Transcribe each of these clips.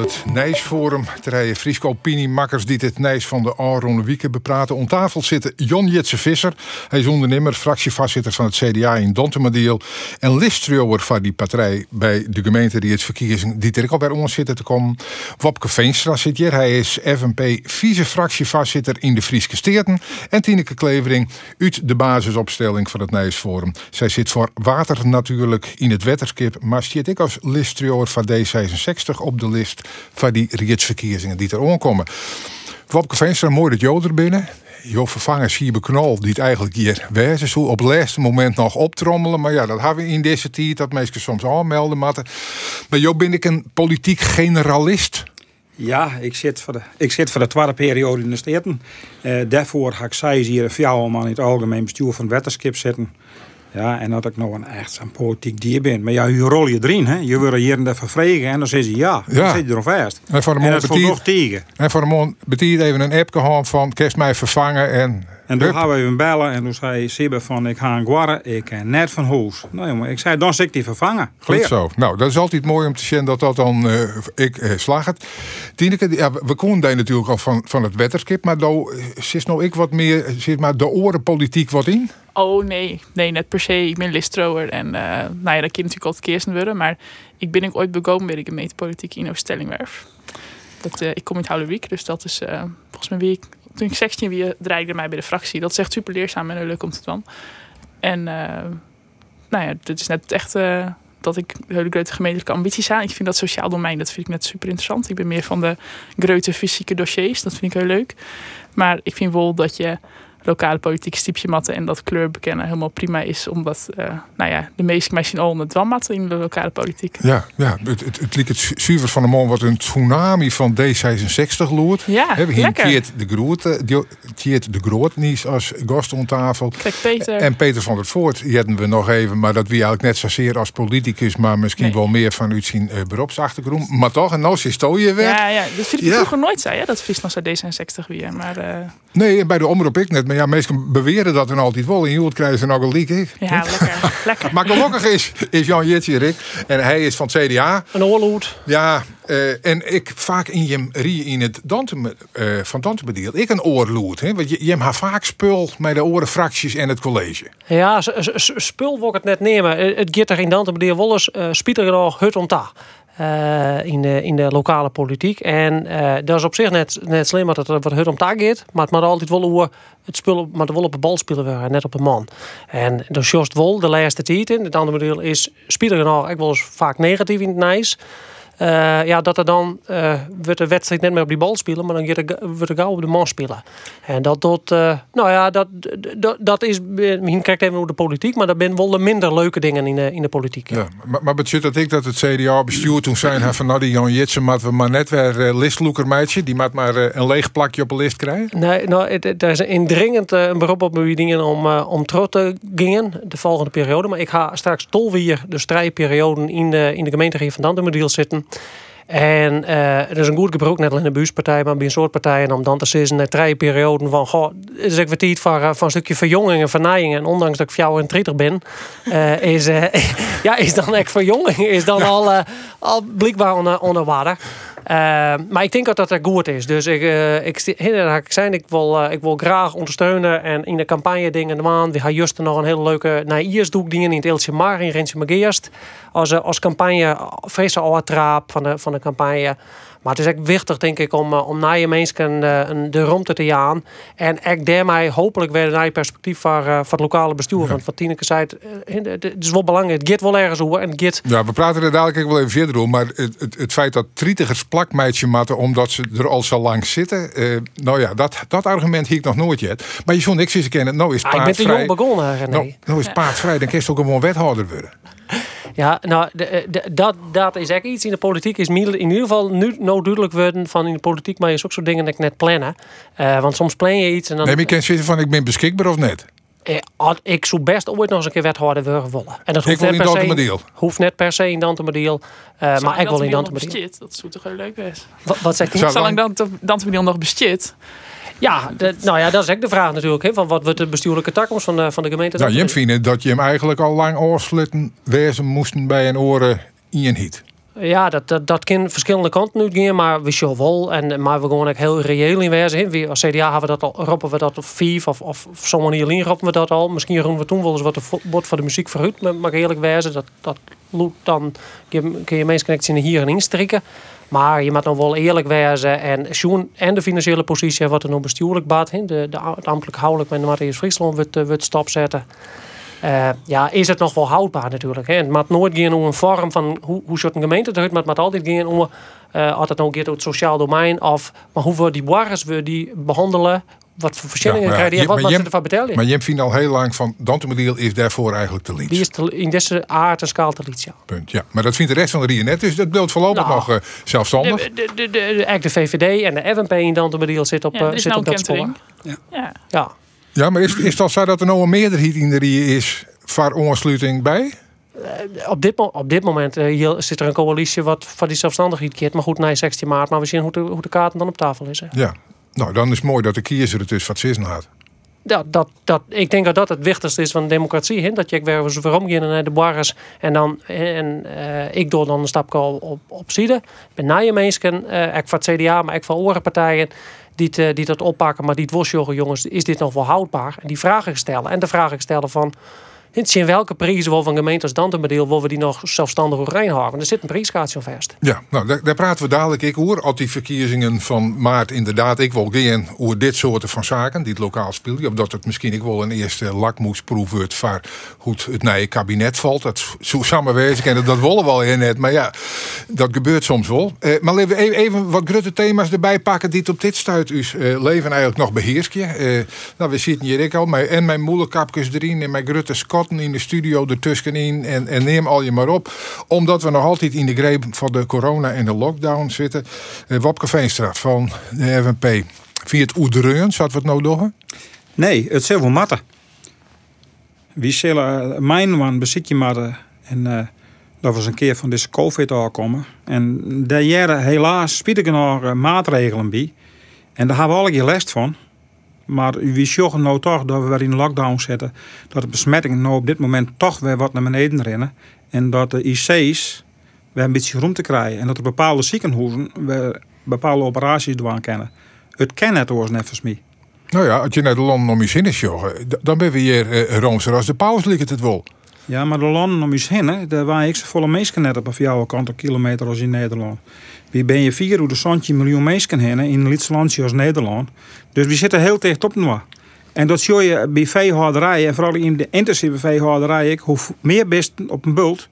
Het Nijsforum, terwijl Friesco opiniemakkers die het Nijs van de Aron Wieken bepraten. Om tafel zitten Jon Jitse Visser. Hij is ondernemer, fractievoorzitter van het CDA in Dontemadiel. En listrouwer van die partij bij de gemeente die het verkiezing die er al bij ons zitten te komen. Wopke Veenstra zit hier. Hij is FNP vice-fractievoorzitter in de Frieske Steerten. En Tineke Klevering uit de basisopstelling van het Nijsforum. Zij zit voor water natuurlijk in het wetterskip. Maar zit ik als listrouwer van D66 op de list van die ritsverkiezingen die er aankomen. Wopke Veenstra, mooi dat jou er binnen. Jo vervangers hier beknal die het eigenlijk hier wezen. Zo op het laatste moment nog optrommelen. Maar ja, dat hebben we in deze tijd dat mensen soms aanmelden. Maar Jo ben ik een politiek generalist. Ja, ik zit voor de, ik zit voor de tweede periode in de steden. Uh, daarvoor ga ik zij hier vier man in het algemeen bestuur van Wetterskip zitten. Ja, en dat ik nou een echt zo'n politiek dier ben. Maar ja, je rol je erin, hè. Je wordt hier en daar vervregen en dan zeg je ja. Dan Ja. zit je er vast. En voor de En dat nog tegen. En voor de man betiert even een app gehad van kerst mij vervangen en. En toen gaan we even bellen en toen zei Sibbe van ik ga een guarre, ik ken net van huis. Nou jongen, ik zei dan zit ik die vervangen. Goed zo. Nou, dat is altijd mooi om te zien dat dat dan eh, ik eh, slag het. Tineke, ja, we konden daar natuurlijk al van, van het wetterskip, maar daar zit nou ik wat meer, zit maar de orenpolitiek wat in. Oh nee, nee, net per se. Ik ben listrower en eh, nou ja, dat kan natuurlijk altijd kersen worden. Maar ik ben ook ooit begonnen bij de gemeentepolitiek in Oost-Stellingwerf. Dat, eh, ik kom uit Houderwiek, dus dat is eh, volgens mij wie ik, toen ik 16 wie draaide mij bij de fractie. Dat is echt super leerzaam en leuk om te doen. En eh, nou ja, dit is net echt eh, dat ik hele grote gemeentelijke ambities aan. Ik vind dat sociaal domein, dat vind ik net super interessant. Ik ben meer van de grote fysieke dossiers, dat vind ik heel leuk. Maar ik vind wel dat je lokale politiek stipje matten en dat kleur bekennen helemaal prima is. Omdat, eh, nou ja, de meeste mensen al het dwammatten in de lokale politiek. Ja, ja het, het, het liep het zuiver van de man wat een tsunami van D66 loert. Ja, He, we lekker. Keert de Groot, eh, Keert de Groot niet als gast om tafel. Kijk, Peter. En Peter van der Voort, die hadden we nog even, maar dat wie eigenlijk net zozeer als politicus, maar misschien Nee. wel meer vanuit zijn eh, beroepsachtergrond. Maar toch, en nou is je weer. ja, ja, dat vind ik Ja. vroeger nooit zei, hè, dat Friesland uit D66 weer. Maar Nee, bij de omroep ik net. Maar ja, mensen beweren dat dan altijd wel. En Joelt krijgen ze nog een leak. ja, lekker. lekker. Maar gelukkig is, is Jan Jitsi Rick. En hij is van het CDA. Een oorloed. Ja, eh, en ik vaak in je rie in het Dante, eh van Dantebediel. Ik een oorloed. Hè? Want je, je hebt vaak spul met de orenfracties en het college. Ja, spul wil ik het net nemen. Eh, Het gaat er in Dante bedoel wel eens uh, spieter nog hut om ta. Eh, in, de, in de lokale politiek. En eh, dat is op zich net, net slim dat het wat hut om ta gaat. Maar het moet altijd wel hoe het spul maar wel op de bal spelen worden, net op een man. En dat is juist wel de laatste tijd in. Het andere bedoel is spieter nog ik wel eens vaak negatief in het nijs. Eh, ja, dat er dan eh wordt de wedstrijd net meer op die bal spelen, maar dan wordt er gauw op de man spelen. En dat tot, eh, nou ja, dat, dat, dat is, misschien kijkt even hoe de politiek, maar dat zijn wel de minder leuke dingen in de, in de politiek. Ja, maar, maar betekent dat ik dat het CDA bestuur toen zijn van nou die Jan Jitsen maat we maar net weer uh, listloeker meidje. Die maakt maar een leeg plakje op een list krijgen. Nee, nou, het, er is een indringend een beroep op dingen om, om terug te gingen de volgende periode. Maar ik ga straks tol weer de strijdperioden in de, in de gemeente van Dantemediel zitten. En er is een goed gebruik, net alleen in de buurtpartij, maar bij een soort partijen, om dan te zeggen, na drie perioden van, goh, is ik weer tijd voor, eh, een stukje verjonging en vernijing. En ondanks dat ik voor jou een triter ben, eh, is, ja, is dan echt verjonging, is dan al, al blijkbaar onder, onder water. Eh, maar ik denk dat dat goed is. Dus ik, eh ik, ik zei, ik wil, eh, ik wil graag ondersteunen en in de campagne dingen doen. We gaan juist nog een hele leuke naar dingen in het Eeltje Mar in Rensje Mageerst. Als, eh, als campagne, vrezen al traap van de, van de campagne. Maar het is echt wichtig, denk ik, om, eh, om naar je mensen eh, de ruimte te gaan. En ik daarmee hopelijk weer naar je perspectief voor, eh, voor het lokale bestuur. Want wat Tineke zei, het, is wel belangrijk. Het gaat wel ergens over en het gaat Ja, we praten er dadelijk ook wel even verder over. Maar het, het, het feit dat trietigers plakmeidje matten omdat ze er al zo lang zitten. eh, nou ja, dat, dat argument ik nog nooit yet. Maar je vond ik ze kennen. Nou is Ah, ik ben te paardvrij. jong begonnen, René. Nou, nou is paardvrij. Dan kun je toch gewoon wethouder worden. Ja, nou, de, de- dat, dat is echt iets in de politiek. Is in ieder geval nu nou duidelijk worden van in de politiek, maar is ook zo dingen dat ik net plannen. Eh, want soms plan je iets en dan. Nee, maar je kan zitten van ik ben beschikbaar of net. Eh, had- ik zou best ooit nog eens een keer wethouder willen willen. En dat hoeft wil net in per se. Hoeft net per se in Dantemadiel. eh maar ik wil in. Dantemadiel Dat zou toch heel leuk zijn. Wat, wat zegt u? Zou- Zolang Dan- Dantemadiel nog bestiert. Ja, de- nou ja, dat is echt de vraag natuurlijk. Hè, van wat wordt de bestuurlijke toekomst van de, van de gemeente? Nou, je vindt dat je hem eigenlijk al lang oorslitten wezen moesten bij een oren in je hiet. Ja, dat, dat, dat kan verschillende kanten uitgaan, maar we zien wel. En, maar we gewoon ook heel reëel in wezen. We, als CDA hebben we dat al, roepen we dat op vijf of, of op zo'n manier alleen roepen we dat al. Misschien doen we toen wel eens wat de wordt voor de muziek verhuurd, maar, maar eerlijk wezen, dat, dat loopt dan kun je mensen in hier en instrikken. Maar je moet nog wel eerlijk wezen en en de financiële positie wat er nog bestuurlijk baat. De, de, de ambtelijk houdelijk met Matthias Friesland wordt, eh, wordt stopzetten. Uh, ja, is het nog wel houdbaar natuurlijk. Hè? Het moet nooit gaan om een vorm van hoe, hoe een gemeente eruit, maar het moet altijd gaan om uh, altijd nog gaat het sociaal domein of maar hoe we die warres we die behandelen, wat voor voorzieningen ja, krijgen die en wat, wat ze ervan betalen. Maar je vindt al heel lang van Dantemodiel is daarvoor eigenlijk te lief. Die is te, in deze aard en schaal te lief, ja. Punt, ja. Maar dat vindt de rest van de Rie net, dus dat beeld voorlopig nou, nog uh, zelfstandig. De, de, de, de, eigenlijk de VVD en de FNP in Dantemodiel zit op, ja, uh, zit nou op dat spoor. Ja. ja. ja. Maar is, is dat zo dat er nou een meerderheid in de Rie is voor ontsluiting bij? Uh, op, dit, op dit moment uh, hier zit er een coalitie wat van die zelfstandigheid keert. Maar goed, na 16 maart. Maar we zien hoe de, hoe de kaarten dan op tafel is. Hè. Ja, nou dan is het mooi dat de kiezer het dus wat zin had. Dat, dat, ik denk dat dat het wichtigste is van de democratie. Hè? Dat je weer waarom naar de barres en dan en uh, ik door dan een stapje op, op, zijde. Ben na je mensen, uh, ik van het CDA, maar ik van andere partijen die, te, die dat oppakken, maar die het jongens, is dit nog wel houdbaar? En die vragen stellen. En de vragen stellen van in welke prijzen wel van gemeentes Dantenbedeel willen we die nog zelfstandig reinhouden. Er zit een prijskaartje al vast. Ja, nou daar, praten we dadelijk ik hoor. Al die verkiezingen van maart inderdaad. Ik wil gaan over dit soort van zaken die het lokaal spelen. Omdat het misschien ik wel een eerste lakmoesproef wordt voor hoe het je kabinet valt. Dat zo en dat willen we wel in net. Maar ja, dat gebeurt soms wel. Eh, maar even, even wat grote thema's erbij pakken die het op dit stuit uw uh, leven eigenlijk nog beheerst. Uh, nou, we zitten hier ik al. en mijn moederkapjes erin en mijn grote in de studio ertussenin en, en neem al je maar op. Omdat we nog altijd in de greep van de corona en de lockdown zitten. Uh, Wopke Veenstra van de FNP. Via het oedereun, zat we het nou? Nee, het is wel matten. Wie zullen uh, mijn man bezit je matten en uh, dat was een keer van deze COVID aankomen. En daar jaren helaas spiet ik nog maatregelen bij. En daar hebben we alle keer last van. Maar we zorgen nou toch dat we weer in lockdown zitten. Dat de besmettingen nou op dit moment toch weer wat naar beneden rennen. En dat de IC's weer een beetje rond te krijgen. En dat er bepaalde ziekenhuizen weer bepaalde operaties doen kennen. Het kennen het oors net voor mij. Nou ja, als je naar de landen om je zin is, dan ben we hier uh, roomser als de paus ligt het wel. Ja, maar de landen om je heen, daar waren ik volle mensen net op een jouw kant kilometer als in Nederland. Wie ben je vier hoe de zandje miljoen mensen heen in een landje als Nederland. Dus we zitten heel dicht op nu. En dat zie je bij veehouderijen, en vooral in de intensieve veehouderijen, hoe meer best op een bult,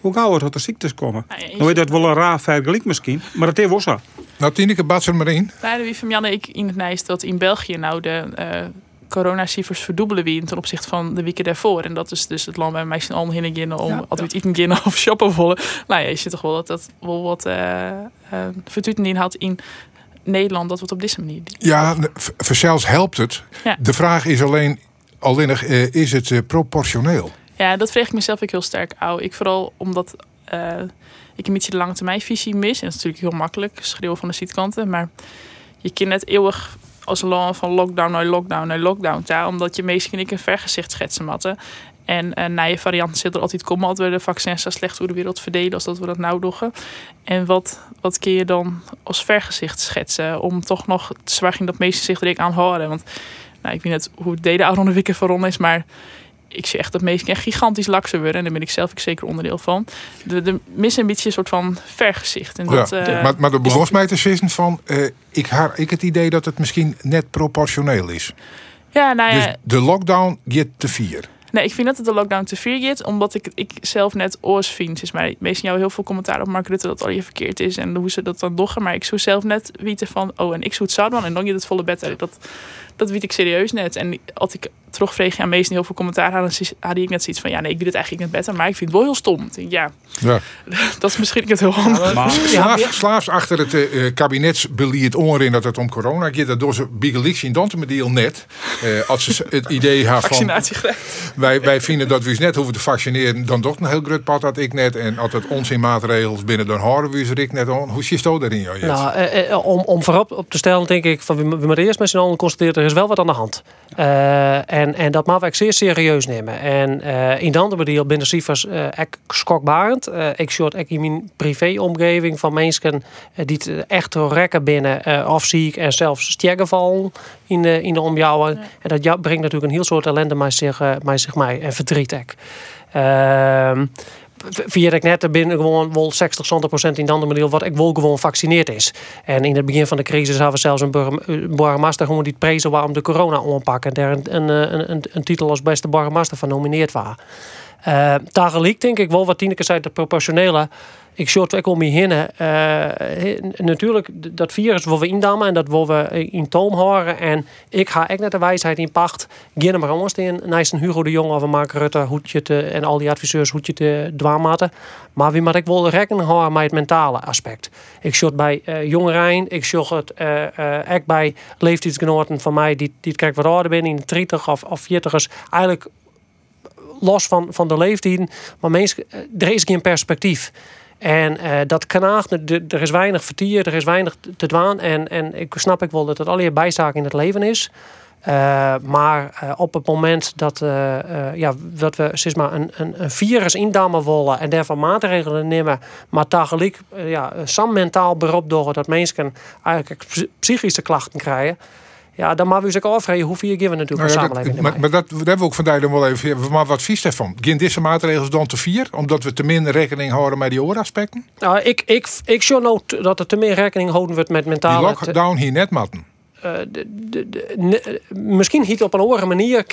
hoe gauw dat er ziektes komen. Nou, nou is dat wel een raar vergelijk misschien, maar dat is wel zo. Nou, Tineke, bad er maar in. Nou, wie van Janne ik in het nijst dat in België nou de uh, coronacijfers verdubbelen wie ten opzichte van de weken daarvoor. En dat is dus het land waar mensen al heen en om ja, altijd iets eten of shoppen vollen. Nou ja, je ziet toch wel dat dat wel wat uh, uh, inhoudt in Nederland dat we het op deze manier. Ja, zelfs helpt het. De vraag is alleen, alleen uh, is het uh, proportioneel? Ja, dat vraag ik mezelf ook heel sterk uit. Ik vooral omdat uh, ik een beetje de lange termijn visie mis. En dat is natuurlijk heel makkelijk, schreeuwen van de zietkanten. Maar je kunt net eeuwig als land van lockdown naar lockdown naar lockdown daar, omdat je meestal ik een vergezicht schetsen matten. En uh, na je varianten zit er altijd komen, altijd de vaccins zo slecht hoe de wereld verdelen als dat we dat nou doen. En wat, wat kun je dan als vergezicht schetsen om toch nog zwaar dat meesten zich er aan houden? Want nou, ik weet net hoe het deden oude wikken voor is, maar ik zie echt dat meesten echt gigantisch lakser worden. En daar ben ik zelf ook zeker onderdeel van. De, de missen een beetje een soort van vergezicht. En dat, ja, uh, maar, maar de begon mij te van... Uh, ik heb ik het idee dat het misschien net proportioneel is. Ja, nou ja. Dus de lockdown gaat te vier. Nee, ik vind dat het de lockdown te vier gaat, omdat ik, ik zelf net oors vind. Is mij meestal jou heel veel commentaar op Mark Rutte dat al je verkeerd is en hoe ze dat dan doggen. Maar ik zou zelf net weten van, oh, en ik zou het zouden en dan je het volle bed uit. Dat, dat weet ik serieus net. En als ik terugvreeg aan meestal heel veel commentaar hadden, had ik net zoiets van, ja, nee, ik doe het eigenlijk net beter, maar ik vind het wel heel stom. Ja, ja. dat is misschien het heel handig. Maar slaafs, slaafs achter het uh, kabinetsbeleid onrin dat het om corona gaat, dat door ze Bigelix in Dantemediel net, uh, als ze het idee hebben van, wij, wij vinden dat we net hoeven te vaccineren, dan toch een heel groot pad dat ik net, en altijd onzinmaatregels binnen, dan houden we ze ik net aan. Hoe zit dat daarin? Jou, nou, uh, om, om voorop op te stellen, denk ik, van we, we moeten eerst met z'n allen constateren, er is wel wat aan de hand. En, en dat mag ik zeer serieus nemen. En uh, in de andere deel binnen cijfers uh, ik schokbarend. Uh, ik ook in mijn privéomgeving van mensen die het echt rekken binnen of ziek en zelfs vallen in de, in de omjouwen. En dat brengt natuurlijk een heel soort ellende met zich, met zich mee en verdriet. Ehm, via ik net binnen gewoon wel 60, 70 procent in de andere manier wat ik wil gewoon vaccineerd is. En in het begin van de crisis hadden we zelfs een burgemeester gewoon die prezen waarom de corona aanpakken. En daar een, een, een, een, titel als beste burgemeester van nomineerd was. Uh, denk ik wel wat Tineke zei, de proportionele ik short om je heen. Natuurlijk, dat virus wil we indammen en dat willen we in toom houden. En ik ga echt net de wijsheid in pacht. Geen maar anders in een Hugo de Jong of Mark Rutte, hoe je te, en al die adviseurs, hoe je te dwaamaten. Maar wie moet ik wel rekening houden met het mentale aspect. Ik short bij uh, jongeren, ik short het ook bij leeftijdsgenoten van mij die, die kijk wat ouder ben in de 30 of, of 40ers. Eigenlijk los van, van de leeftijd. Maar mensen, er is geen perspectief. En uh, dat kanaagt, er is weinig vertier, er is weinig te dwaan. En, en ik snap ik wel dat het alle bijzaak in het leven is. Uh, maar op het moment dat, ja, dat we zeg een, een virus indammen willen en daarvan maatregelen nemen, maar tegelijk ja, sam mentaal beroep door dat mensen eigenlijk psychische klachten krijgen ja, dan maar we zich afvragen hoeveel je geven natuurlijk nou ja, samenleving. Maar, maar, dat, dat hebben we ook vandaag dan wel even. Maar wat vies daarvan? Geen deze maatregelen dan te vier? Omdat we te min rekening houden met die ooraspecten? Nou, ik, ik, ik zou nou dat er te meer rekening houden wordt met mentale... Die lockdown hier net matten. Uh, de, de, de, misschien niet op een andere manier.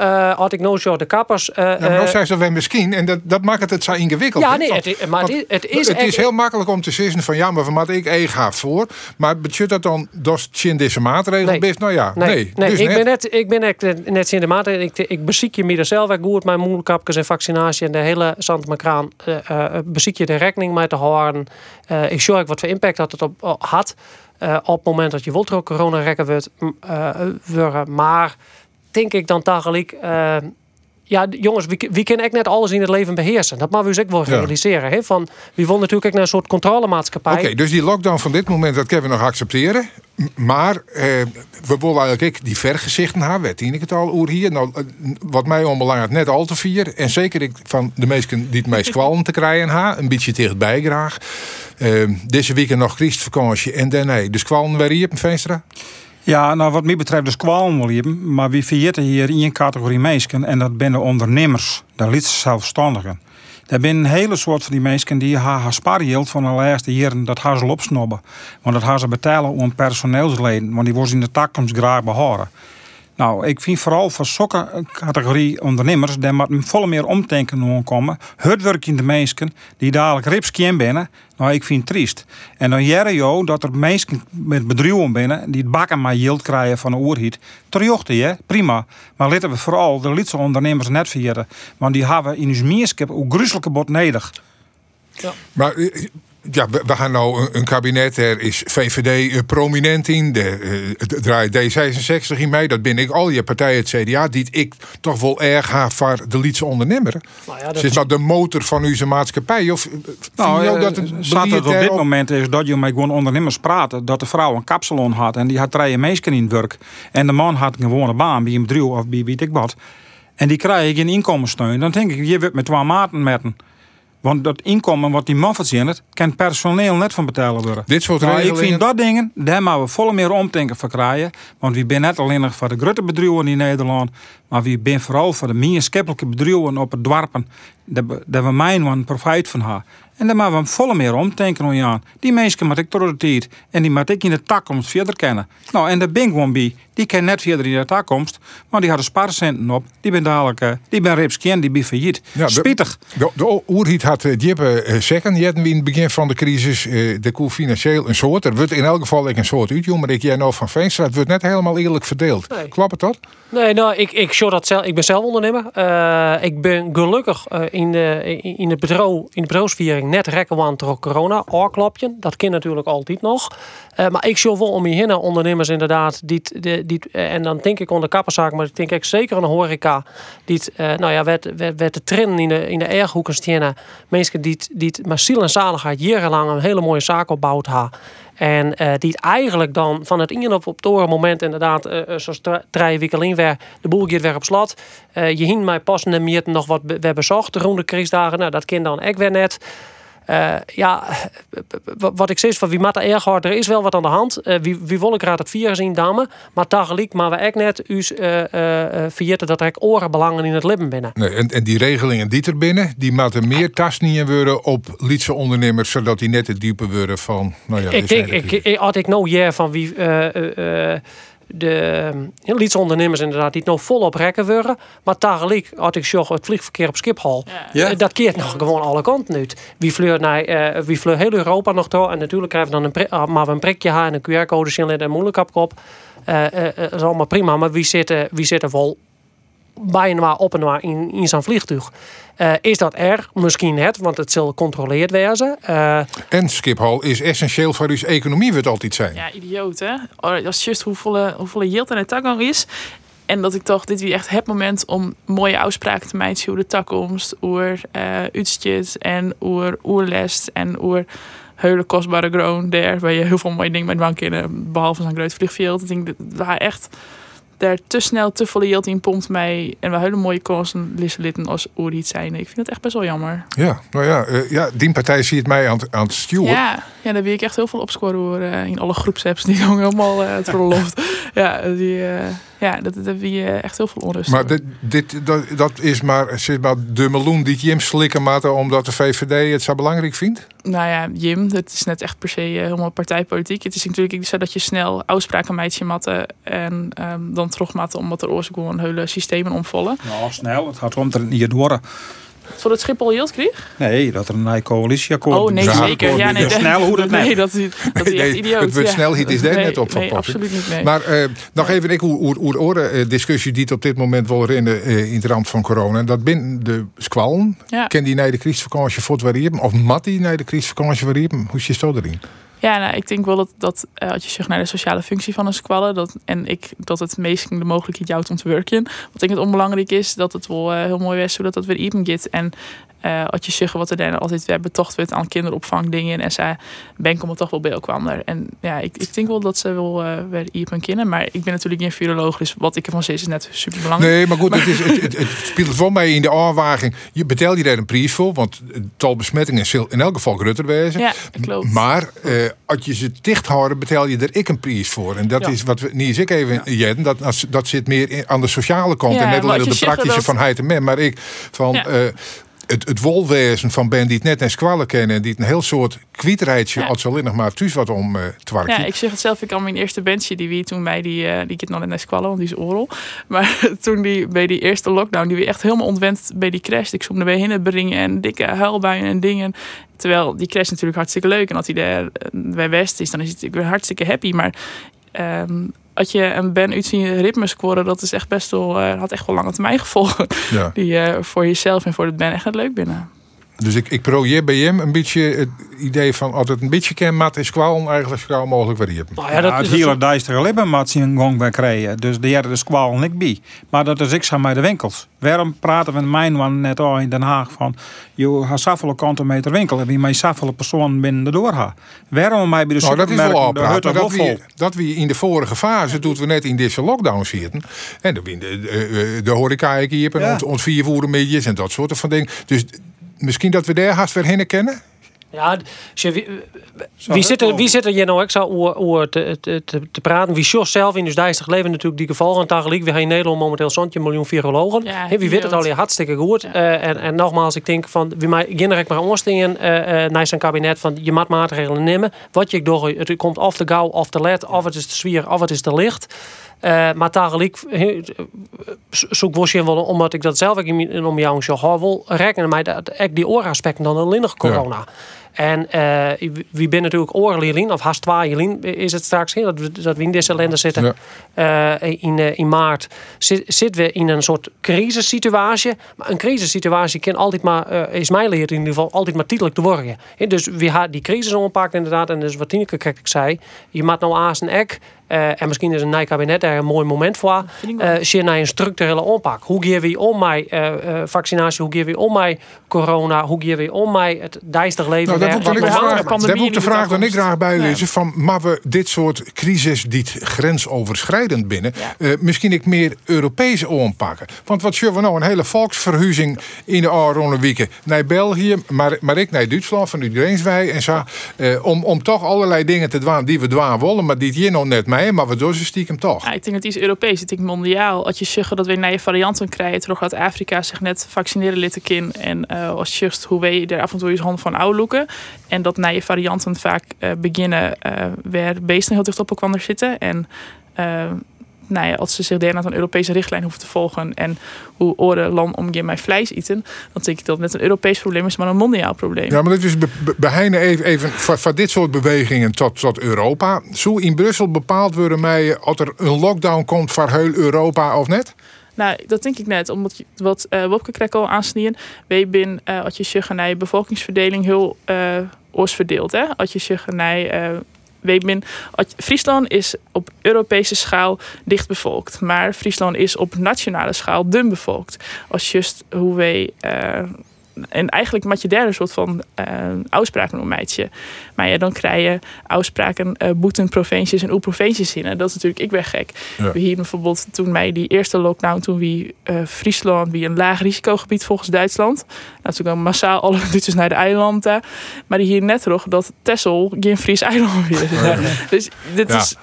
Uh, had ik nou zo de kappers. Uh, ja, nou ze misschien en dat, dat maakt het zo ingewikkeld. Ja, nee, het, maar het, het, is. Het is heel makkelijk om te zeggen van ja, maar van wat ik e ga voor. Maar betekent dat dan dat je deze maatregelen nee. Nou ja, nee. Nee, nee dus ik, net. Ben net, ik ben net, net in de maatregelen. Ik, ik beziek je me zelf goed, mijn moederkapjes en vaccinatie en de hele Sant Macraan. Uh, beziek je de rekening met te houden. ik zorg wat voor impact dat het op had. Uh, op het moment dat je wilt er corona rekken wordt, uh, Maar denk ik dan tegelijk. Ja, jongens, wie, wie kan echt net alles in het leven beheersen? Dat mag we dus ook wel realiseren. Hè? Van, wie wil natuurlijk ook naar een soort controlemaatschappij. Oké, dus die lockdown van dit moment, dat kunnen we nog accepteren. Maar eh, we willen eigenlijk die vergezichten hebben. Weet ik het al over hier. Nou, wat mij onbelangrijk net al te vier. En zeker ik van de meesten die het meest kwallen te krijgen ha, Een beetje dichtbij graag. Uh, deze week nog Christvakantie en dan nee. Dus kwallen weer hier op Veenstra? Ja, nou wat mij betreft wel hebben. Maar wie verjitten hier in een categorie mensen. En dat zijn de ondernemers. De lidse zelfstandigen. Er zijn een hele soort van die mensen die haar spaargeld van de laatste jaren dat haar ze opsnobben. Want dat haar ze betalen om personeelsleden. Want die worden in de toekomst graag behouden. Nou, ik vind vooral voor zulke categorie ondernemers, daar moet volle meer omdenken komen. Het in de mensen die dadelijk ripskien binnen. Nou, ik vind het triest. En dan jaren jou dat er mensen met bedrijven binnen die het bakken maar yield krijgen van een oerhiet. Terjochten, je, prima. Maar laten we vooral de lidse ondernemers net vergeten. Want die hebben in ons meerskip een gruwelijke bot nodig. Ja. Maar eh, ja, we, gaan nou een, kabinet. Er is VVD uh, prominent in. De, uh, draait D66 in mee. Dat ben ik al je partijen, het CDA. Die ik toch wel erg ga voor de Lietse ondernemer. Nou ja, dat is dat de motor van uw maatschappij? Of nou, nou dat het zat het op dit moment is dat je met gewoon ondernemers praten. Dat de vrouw een kapsalon had. En die had drie meisjes in het werk. En de man had een gewone baan bij een bedrijf of bij wie ik wat. En die krijg ik een inkomenssteun. Dan denk ik, je wordt met twee maten met want dat inkomen wat die man verzint, kan personeel net van betalen worden. Dit soort nou, Ik vind dat dingen, daar moeten we volle meer omdenken voor krijgen. Want we zijn net alleen nog voor de grote bedrijven in Nederland, maar we zijn vooral voor de meer bedrijven op het dorpen, dat we mijn een profijt van hebben. En daar moeten we volle meer omdenken aan. Die mensen moet ik door de tijd en die moet ik in de toekomst verder kennen. Nou, en de Bing One die ken net verder in de toekomst, maar die hadden spaarcenten op. Die ben dadelijk, uh, die ben ripskien, die ben failliet. Ja, Spietig. De, de, Oerhiet had uh, Jippe uh, zeggen, je in het begin van de crisis uh, de koe financieel een soort. Er wordt in elk geval een soort uit, maar ik jij nou van Veenstra, het wordt net helemaal eerlijk verdeeld. Nee. Klopt het dat? Nee, nou, ik, ik, dat zelf, ik ben zelf ondernemer. Uh, ik ben gelukkig uh, in, de, in, het bedrijf, in de net rekken want door corona. Oorklapje, dat kan natuurlijk altijd nog. Uh, maar ik show wel om je heen ondernemers inderdaad. Die, die, die, en dan denk ik onder kappenzaak, maar ik denk ik zeker een horeca. Die, nou ja, werd, werd, werd de trend in de, in de erghoeken stenen. Mensen die, die maar en zaligheid jarenlang een hele mooie zaak opbouwd hebben. En uh, die eigenlijk dan van het in op het moment inderdaad, uh, zoals drie weken weer, de boel weer op slot. Uh, je hing mij pas en nog wat we hebben zocht rond de crisis,dagen. Nou, dat kind dan ik weer net. Uh, ja, wat ik zeg van wie maakt er erg hard, er is wel wat aan de hand. Uh, wie, wie wil ik raad het vier zien, dame. Maar tegelijk, maar we ook net u uh, dat er oren belangen in het leven binnen. Nee, en, en die regelingen die er binnen, die moeten meer tast niet worden op lietse ondernemers, zodat die net het diepe worden van. Nou ja, ik denk, ik, ik, had ik nou ja van wie de lietsondernemers inderdaad die nog volop rekken worden. Maar tegelijk had ik zorg het vliegverkeer op Schiphol. Ja. Dat keert nog gewoon alle kanten uit. Wie vleurt naar uh, wie vleurt heel Europa nog door. En natuurlijk krijgen we dan een, ah, maar een prikje haar en een QR-code zien en een moeilijk op. Uh, uh, dat is allemaal prima. Maar wie zit, wie zit er vol bijna op en waar in, in zijn vliegtuig. Uh, is dat er? Misschien net, want het zal gecontroleerd werden. Uh, en Schiphol is essentieel voor uw economie, wordt altijd zijn. Ja, idioot hè. Oh, dat is juist hoeveel, hoeveel yield aan de tagang is. En dat ik toch dit weer echt het moment om mooie uitspraken te maken over de toekomst, over uh, uitstjes en over oerlest en over hele kostbare groen daar, waar je heel veel mooie dingen met in, behalve zo'n groot vliegveld. Ik denk dat waar echt daar te snel te veel geld in pompt mij en we hele mooie kansen litten als oor iets zijn. Ik vind het echt best wel jammer. Ja, nou ja, uh, ja die partij ziet mij aan, aan het stuwen. Ja, ja, daar wil ik echt heel veel opscoren uh, in alle groepsapps die jongen helemaal uh, het verloft. ja, die, ja, dat, dat heb je echt heel veel onrust. Maar dit, dit, dat, dat is maar, zeg maar de meloen die Jim slikken omdat de VVD het zo belangrijk vindt? Nou ja, Jim, het is net echt per se helemaal partijpolitiek. Het is natuurlijk zo dat je snel uitspraken meidje matten en um, dan terugmatten omdat er oorzaak gewoon hele systemen omvallen. Nou, snel. Het gaat om er niet door. Voor het Schiphol yield kreeg? Nee, dat er een coalitieakkoord Oh nee, zeker. Ja, nee, snel hoe dat Nee, dat is, dat is echt idioot. Het wordt snel, het is daar net op van Nee, absoluut niet. Maar uh, nog even ik hoe hoe orde discussie die het op dit moment wel in de uh, in het rand van corona. Dat binnen de squallen. Ken die naar de crisisvakantie voort variëren? Of mat die naar de crisisvakantie variëren? Hoe zit dat erin? Ja, nou, ik denk wel dat, dat uh, als je zegt naar de sociale functie van een squallen, dat, en ik, dat het meest de mogelijkheid om te werken. Wat ik het onbelangrijk is, dat het wel uh, heel mooi is zodat dat weer even gaat. En uh, als je zeggen wat er dan altijd weer betocht wordt aan kinderopvangdingen en zij ben komt toch wel bij elkaar. En ja, ik, ik denk wel dat ze wel uh, weer hier een kinderen. Maar ik ben natuurlijk geen viroloog, dus wat ik ervan zeg is net super belangrijk. Nee, maar goed, het, is, het, het, het speelt voor mij in de aanwaging. Je betaalt je daar een prijs voor, want tal besmettingen is in elk geval groter wezen. Ja, klopt. Maar uh, als je ze dicht houden, betaal je er ik een prijs voor. En dat ja. is wat we niet eens ik even ja. jetten. Dat, dat zit meer aan de sociale kant ja, en net alleen de praktische dat... van heid en men. Maar ik van. Ja het, het wolwezen van Ben die het net naar squallen kennen. Die het een heel soort kwietrijtje als alleen nog maar thuis wat om uh. Ja, ik zeg het zelf. Ik kan mijn eerste bandje die wie toen bij die, uh, die ik het nog net naar squallen, want die is oral. Maar toen die bij die eerste lockdown, die we echt helemaal ontwend bij die crash. Ik zoomde bij hinnen brengen en dikke huilbuien en dingen. Terwijl die crash natuurlijk hartstikke leuk. En als hij daar eh, bij West is, dan is het hartstikke happy. Maar um, als je een ben zien ritme scoren, dat is echt best wel, uh, had echt wel lange termijn gevolgen. Ja. Die uh, voor jezelf en voor het ben echt leuk binnen. Dus ik, ik projeer bij hem een beetje het idee van altijd een beetje kenmat is kwal eigenlijk zo mogelijk weer Nou ja, dat ja, het hele duistere leven mat zien gang bij krijgen. Dus de jaren de squal niet bij. Maar dat is ik zeg maar de winkels. Waarom praten we mijn man net al in Den Haag van je gaat zoveel winkel en wie mij zoveel persoon binnen de. Waarom mij bij de nou, dat is wel dat, dat, we, dat we in de vorige fase toen we net in deze lockdown zitten en de, de, de, de horeca hier en ons vier midjes en dat soort van dingen. Dus misschien dat we daar haast weer heen kennen? Ja, wie, wie, zit er, wie zit er hier nou ik zou oor te, te, te, praten? Wie Jos zelf in dus 30 leven natuurlijk die geval en tegelijk. We gaan in Nederland momenteel zo'n miljoen virologen. Ja, wie weet het al hartstikke goed. Ja. Uh, en, en nogmaals, ik denk van wie mij direct maar omstingen uh, uh, naar zijn kabinet van je maat maatregelen nemen. Wat je door het komt of te gauw of te let, of het is te zwier, of het is te licht. Uh, maar tegelijk zoek was je wel omdat ik dat zelf in om jou zo wil rekenen mij dat ik die ooraspecten dan alleen nog corona. Ja. En uh, wie ben natuurlijk oorlelien, of haast twee is het straks, he, dat, we, dat we in deze landen zitten. Ja. Uh, in, in maart zitten we in een soort crisissituatie. Maar een crisissituatie kan altijd maar, is mij leert in ieder geval, altijd maar tijdelijk te worden. He, dus we gaan die crisis oppakt inderdaad. En dus wat Tineke ik zei, je maakt nou aas en ek. En misschien is een nieuw kabinet daar een mooi moment voor. Uh, zie naar een structurele aanpak. Hoe gaan we om met uh, vaccinatie? Hoe gaan we om met corona? Hoe gaan we om met het dijstig leven? Nou, weg? moet de we vraag, moet de vraag dan ik graag bij Ja. lezen. Van, maar we dit soort crisis die grensoverschrijdend binnen, Ja. eh, misschien ik meer Europees aanpakken. Want wat zullen we nou een hele volksverhuizing in de Aronde weken naar België, maar, maar ik naar Duitsland van Udreenswij en zo, eh, om, om toch allerlei dingen te dwaan die we dwaan willen, maar die hier nog net mee, maar we ze stiekem toch. Ik denk dat het is Europees. Ik denk mondiaal. Als je zegt dat we nieuwe varianten krijgen, terug uit Afrika zich net vaccineren litte kin. En eh, als just hoe wij er af en toe eens hand van uitloeken. En dat nieuwe varianten vaak eh, beginnen eh waar beesten heel dicht op elkaar zitten. En nou ja, als ze zich daarna een Europese richtlijn hoeven te volgen en hoe oren land omgaan met vlees eten, dan denk ik dat het net een Europees probleem is, maar een mondiaal probleem. Ja, maar dit is be, be- beheinen even, even van, dit soort bewegingen tot, tot Europa. Zo in Brussel bepaald worden mij als er een lockdown komt voor heel Europa of net? Nou, dat denk ik net. Omdat wat eh Wopke Krek al aansnien. Wij zijn, eh als je naar bevolkingsverdeling heel eh oors verdeeld. Hè? Als je naar eh zijn- als- Friesland is op Europese schaal dicht bevolkt. Maar Friesland is op nationale schaal dun bevolkt. Als just hoe wij... en eigenlijk moet je daar een soort van eh uitspraken om meidje. Maar ja, dan krijg je uitspraken eh boeten provincies en hoe provincies in. En dat is natuurlijk ik ben gek. Ja. We hier bijvoorbeeld toen mij die eerste lockdown, toen wie eh, Friesland, wie een laag risicogebied volgens Duitsland. Toen kwamen massaal alle Duitsers naar de eilanden. Maar die hier net nog dat Texel geen Fries eiland weer is. Dus dit Ja. is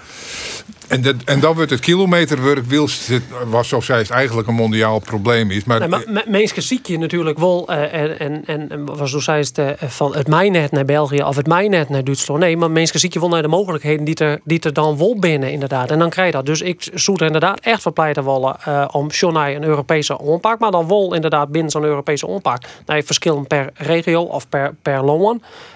En, dat en dan wordt het kilometerwerk, was zoals zij het eigenlijk een mondiaal probleem is. Maar, Nee, maar natuurlijk wel. eh, en, en, en, en wat zo zei het, eh, van het mijnet naar België of het mijnet naar Duitsland. Nee, maar mensen ziek je wel naar de mogelijkheden die er, die dan wel binnen, inderdaad. En dan krijg je dat. Dus ik zoet er inderdaad echt verpleiten willen eh, om Shonai een Europese aanpak. Maar dan wel inderdaad binnen zo'n Europese aanpak. Nou, verschillen per regio of per, per.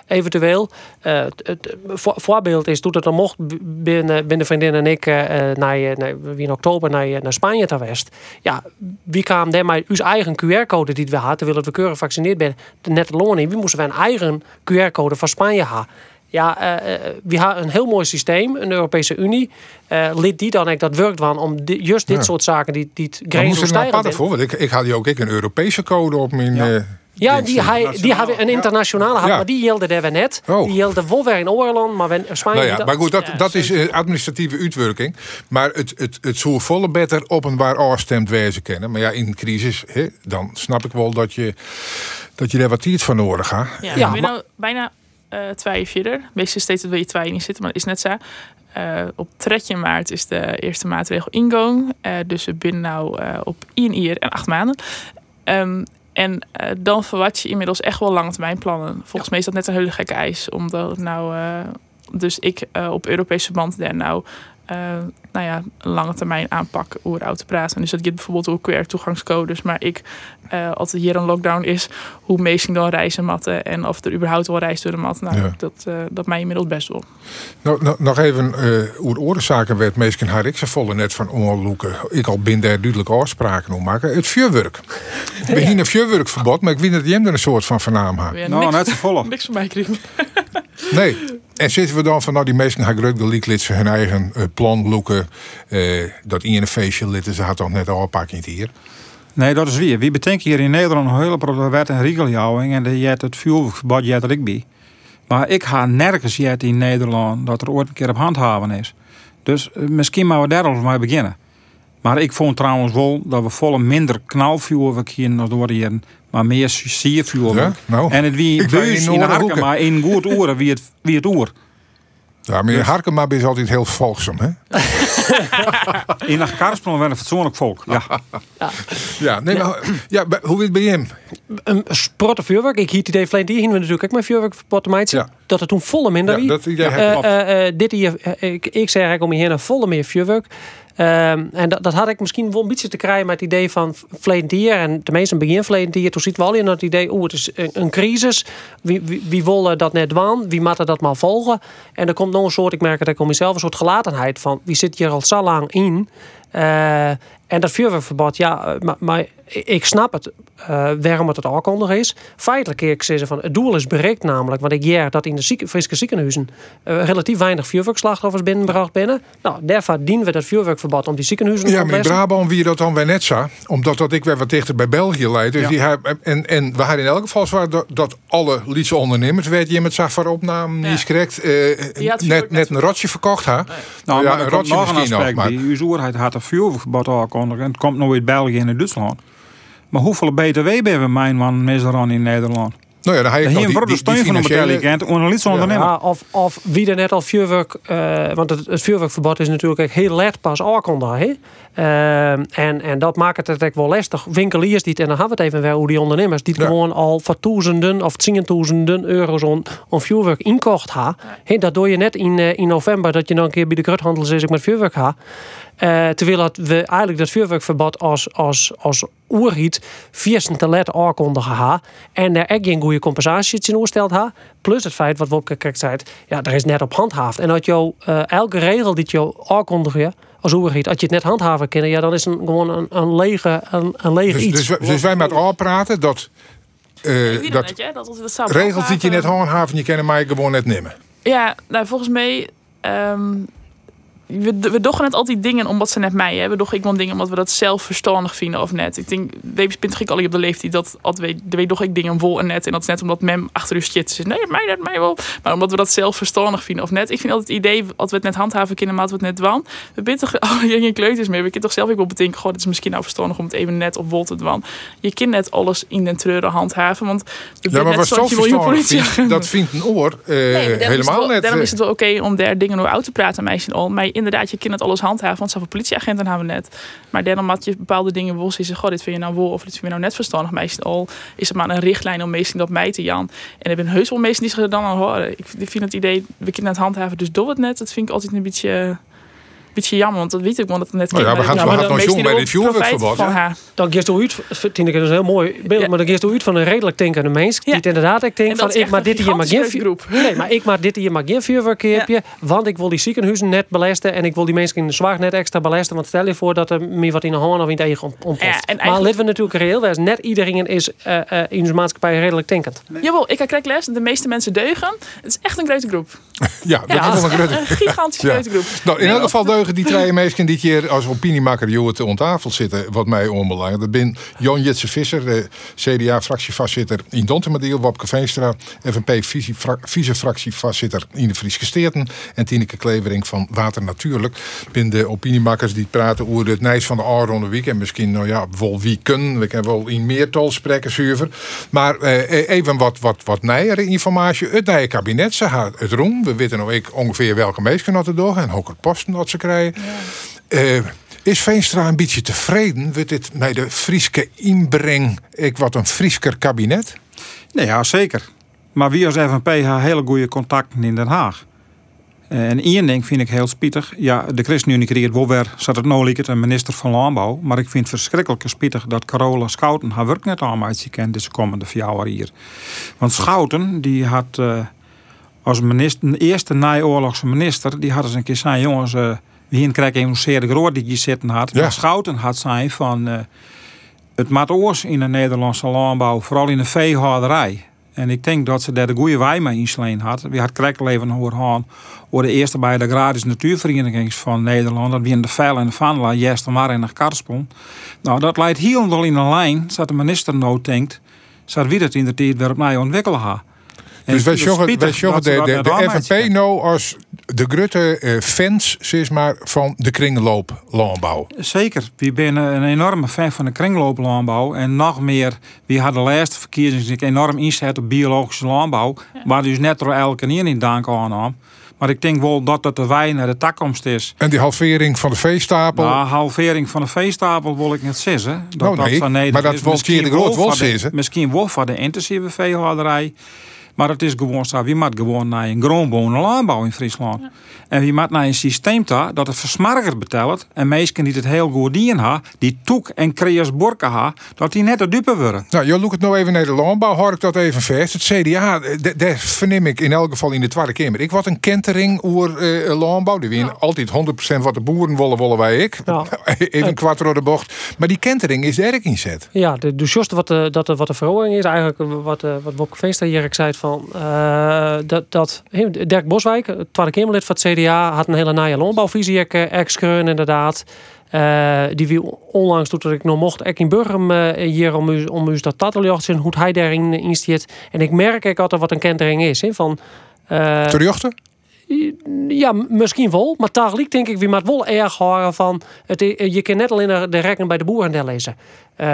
Eventueel. Eh, het, voor- voorbeeld is, toen het dan mocht binnen, binnen vriendin en ik eh, eh, naar, eh, naar, wie in oktober naar, naar Spanje te west. Ja, wie kwam daar met onze eigen QR-code die we hadden, terwijl we keurig gevaccineerd ben, de net loon in. Wie moesten we een eigen QR-code van Spanje hebben? Ja, eh, eh, we hebben een heel mooi systeem, een Europese Unie. Eh lid die dan ook dat werkt van om di- juist dit Ja. soort zaken die, die dan moest er nou grensoverstijgend padden zijn. voor. Want ik, ik had hier ook ik een Europese code op mijn. Ja. Ja, die, hij, die hebben een internationale Ja. maar die hielden daar weer net. Oh. Die hielden wel weer in Oorland, maar Spanje... Nou ja, maar goed, dat, Ja, dat is eh, administratieve uitwerking. Maar het, het, het zou volle beter openbaar afstemd wezen kennen. Maar ja, in een crisis, hè, dan snap ik wel dat je, dat je daar wat tijd van nodig gaat. Ja, Ja, maar- nou bijna eh twee verder. Meestal steeds dat wil je twee niet zitten, maar dat is net zo. Eh, op 13 maart is de eerste maatregel ingang. Eh, dus we binnen nou eh, op 1 jaar en acht maanden. Ehm, en eh, dan verwacht je inmiddels echt wel lange termijn plannen. Volgens mij is dat net een hele gekke eis. Omdat nou, eh, dus ik eh, op Europese verband daar nou, nou ja, een lange termijn aanpak over te praten. Dus dat gaat bijvoorbeeld over QR-toegangscodes. Maar ik, eh, als er hier een lockdown is, hoe meestal dan reizen matten en of er überhaupt wel reis door de mat. Nou, Ja. dat, eh, dat mij inmiddels best wel. Nou, nou, nog even eh hoe de oorzaken werd. Meestal haar ik ze volle net van onloeken. Ik al bin daar duidelijk afspraken om maken. Het vuurwerk. We hebben een vuurwerkverbod, maar ik weet dat jij er een soort van vernaam had. Weer Nou, net zo volle. niks van mij kregen. Nee. En zitten we dan van, nou die mensen gaan druk de hun eigen eh, plan loeken. Eh, dat in een feestje litten, ze had toch net al een pak niet hier. Nee, dat is weer. Wie bedenkt hier in Nederland een hele pro- wet en regeljouwing en je hebt het vuurverbod jet er ik bij. Maar ik ga nergens jet in Nederland dat er ooit een keer op handhaven is. Dus eh, misschien maar we daar al mee beginnen. Maar ik vond trouwens wel dat we volle minder knalvuurwerk hier nog door hier, maar meer siervuurwerk. Ja, nou, En het wie beus in harken, maar in goed oren wie het, wie het oer. Ja, meneer Harkema is altijd heel volgzaam, hè? In de Karspel werden fatsoenlijk volk. Ja. Ja, nee, maar, ja, hoe is het bij hem? een sprotte vuurwerk. Ik hield het idee verleden die we natuurlijk ook met vuurwerk voor de meidje. Ja. Dat het toen volle minder Ja, dat idee heb ik. klopt. eh, eh, dit hier, eh, ik, ik zeg eigenlijk om hier naar volle meer vuurwerk. Ehm, en dat, dat had ik misschien wel een beetje te krijgen met het idee van verleden. En de meeste begin verleden jaar. Toen ziet we al in dat idee, oeh, het is een, crisis. Wie, wie, wie wil dat net doen? Wie moet dat maar volgen? En er komt nog een soort, ik merk het ook om mezelf, een soort gelatenheid van. Wie zit hier al zo lang in? Eh, en dat vuurwerkverbod, ja, eh, maar, maar ik snap het uh, waarom het het aankondigen is. Feitelijk ik zeggen van het doel is bereikt namelijk, want ik jaar dat in de zieke, Friese ziekenhuizen uh, relatief weinig vuurwerkslachtoffers binnengebracht binnen. Nou, daarvoor dienen we dat vuurwerkverbod om die ziekenhuizen Ja, maar in Brabant wie dat dan bij net zo, omdat dat ik weer wat dichter bij België leidt. Dus die hebben, en, en we hadden in elk geval zwaar dat, dat alle Lietse ondernemers, weet je, met zag voor opname niet correct, uh, net, net een rotje verkocht ha. Nee. Nou, ja, een rotje misschien nog. Maar die overheid had een vuurwerkverbod aankondigen en het komt nooit België en Duitsland. Maar hoeveel BTW hebben we mijn man misdaad in Nederland? Nou ja, dan heb je hier een steun van ondernemen. Ja, of, of wie er net al vuurwerk, uh, want het, het, vuurwerkverbod is natuurlijk heel let pas aankondigd. Uh, en, en dat maakt het echt wel lastig. Winkeliers die, en dan hebben we het even weer hoe die ondernemers, die gewoon al voor duizenden of tienduizenden euro's om, om vuurwerk inkocht ha. dat doe je net in, uh, in november dat je dan een keer bij de gruthandel zit met vuurwerk ha. Uh, terwijl dat we eigenlijk dat vuurwerkverbod als, als, als oerhiet viersen te let aankondigen ha. En er echt geen goede compensatie in oorstelt ha. Plus het feit wat we op zei, ja, er is net op handhaafd. En dat jou uh, elke regel die je aankondigen als oerhiet, als je het net handhaven kennen, ja, dan is het gewoon een, een lege, een, een lege dus, iets. Dus, dus wij met al praten dat, uh, dat, net, dat, dat regels die je net handhaven, je kennen mij gewoon net nemen. Ja, nou volgens mij um, we, we doggen net altijd dingen omdat ze net mij hebben. We doggen ik wel dingen omdat we dat zelf verstandig vinden of net. Ik denk, Baby Spint ik al op de leeftijd dat altijd weet, doch ik dingen vol en net. En dat is net omdat mem achter u shit zit. Nee, mij net mij wel. Maar omdat we dat zelf verstandig vinden of net. Ik vind altijd het idee, als we het net handhaven kunnen, maar we het net dwan. We bent toch al je kleuters mee. We kunnen toch zelf ook wel bedenken, goh, het is misschien nou verstandig om het even net of vol te dwan. Je kunt net alles in den treuren handhaven, want ja, maar wat zo politie. dat vindt een oor uh, nee, helemaal net. Daarom is het wel oké om daar dingen over uit te praten, meisje al. Maar inderdaad, je kind het alles handhaven. Want zoveel politieagenten hebben we net. Maar dan omdat je bepaalde dingen wil zeggen, goh, dit vind je nou wel of dit vind je nou net verstandig. Meestal al is het maar een richtlijn om meestal dat mij te jan. En er zijn heus wel die zich er dan horen. Ik vind het idee, we kunnen het handhaven, dus doe het net. Dat vind ik altijd een beetje beetje jammer, want dat weet ik wel dat het net. Oh ja, we gaan, we gaan bij dit vuurwerkverbod. Dan geeft u uit, vind ik een heel mooi beeld, maar dan geeft u uit van een redelijk denkende mens die het inderdaad ik denk van ik maar dit hier maar geen Nee, maar ik maar dit hier maar geen want ik wil die ziekenhuizen net belasten en ik wil die mensen in de zwart net extra belasten, want stel je voor dat er meer wat in de hand of in het eigen ontploft. Ja, maar laten we natuurlijk reëel zijn, net iedereen is uh, uh, in de maatschappij redelijk denkend. Nee. Jawel, ik krijg les, de meeste mensen deugen. Het is echt een grote groep. ja, dat is een, een gigantische grote groep. Nou, in elk geval die twee meesten die keer als opiniemaker Joet te tafel zitten, wat mij onbelangrijk. Dat ben Jon Jitse Visser, de CDA-fractievoorzitter in Dontemadiel, Wopke Veenstra, FNP vice-fractievoorzitter in de Frieske Steerten en Tineke Klevering van Water Natuurlijk. Ben de opiniemakers die praten over het Nijs van de Aronde Week en misschien, nou ja, wie kunnen. We kunnen wel in meertal spreken, zuiver. Maar eh, even wat, wat, wat nijere informatie. Het nieuwe kabinet, ze het roem. We weten nou ik ongeveer welke meesten dat er door en ook het posten dat ze krijgen. Uh, is Veenstra een beetje tevreden met dit met de Frieske inbreng, ik wat een Friesker kabinet? Nee, ja, zeker. Maar wie als FNP heeft hele goede contacten in Den Haag. En één ding vind ik heel spietig. Ja, de ChristenUnie creëert wel weer, zat het nou het een minister van Landbouw. Maar ik vind het verschrikkelijk spietig dat Carola Schouten haar werk net uit kent deze komende vier hier. Want Schouten, die had uh, als minister, eerste naoorlogse minister, die had eens een keer zijn jongens... wie krijg een zeer groot die je zitten had. Ja. Maar Schouten had zijn van uh, het maat oors in de Nederlandse landbouw, vooral in de veehouderij. En ik denk dat ze daar de goede wij mee insleen had. We had krijgleven hoor gaan voor de eerste bij de agrarische natuurvereniging van Nederland. Dat wie in de Veil en de Vanla, juist maar in de Karspel. Nou, dat leidt heel in een lijn, zodat de minister nou denkt, zodat wie dat in de tijd weer opnieuw ontwikkelen gaat. Dus wij zorgen de, de, de FNP nou als de grote uh, fans zeg maar, van de kringlooplandbouw. Zeker. We zijn een enorme fan van de kringlooplandbouw. En nog meer, we hadden de laatste verkiezingen enorm inzet op biologische landbouw. Ja. Waar dus net door elke keer in dank aan maar ik denk wel dat dat de wijn naar de takkomst is. En die halvering van de veestapel? Nou, halvering van de veestapel wil ik niet zeggen. Dat, oh, nee, dat maar dat wil keer de groot wel zeggen. Misschien wel voor de intensieve veehouderij. Maar het is gewoon zo, wie moet gewoon naar een groenbonen landbouw in Friesland. En wie moet naar een systeem daar dat het versmarger betelt. En mensen die het heel goed dienen ha, die toek en creërs borken ha, dat die net de dupe worden. Nou, je look het nou even naar de landbouw, hoor ik dat even vast. Het CDA, daar verneem ik in elk geval in de Tweede Kamer. Ik wat een kentering over uh, landbouw. Die winnen altijd 100% wat de boeren willen, willen wij ik. Ja. even een kwart door de bocht. Maar die kentering is er in zet. Ja, de, dus juist wat de, dat de, wat de verhoring is, eigenlijk wat, uh, wat Wok Veenstra hier zei van uh, dat, dat Dirk Boswijk, het Tweede Kamerlid van het CDA, had een hele naaie landbouwvisie uh, inderdaad. Uh, die wie onlangs doet dat ik nog mocht, ik in Burgum uh, hier om u, om u dat tattelen zien hoe hij daarin in stiert. En ik merk ik altijd wat een kentering is. He, van, uh, Terjochten? Ja, misschien wel. Maar tegelijk denk ik, wie maakt wel erg horen van... Het, je kan net alleen de rekening bij de boeren lezen. Uh,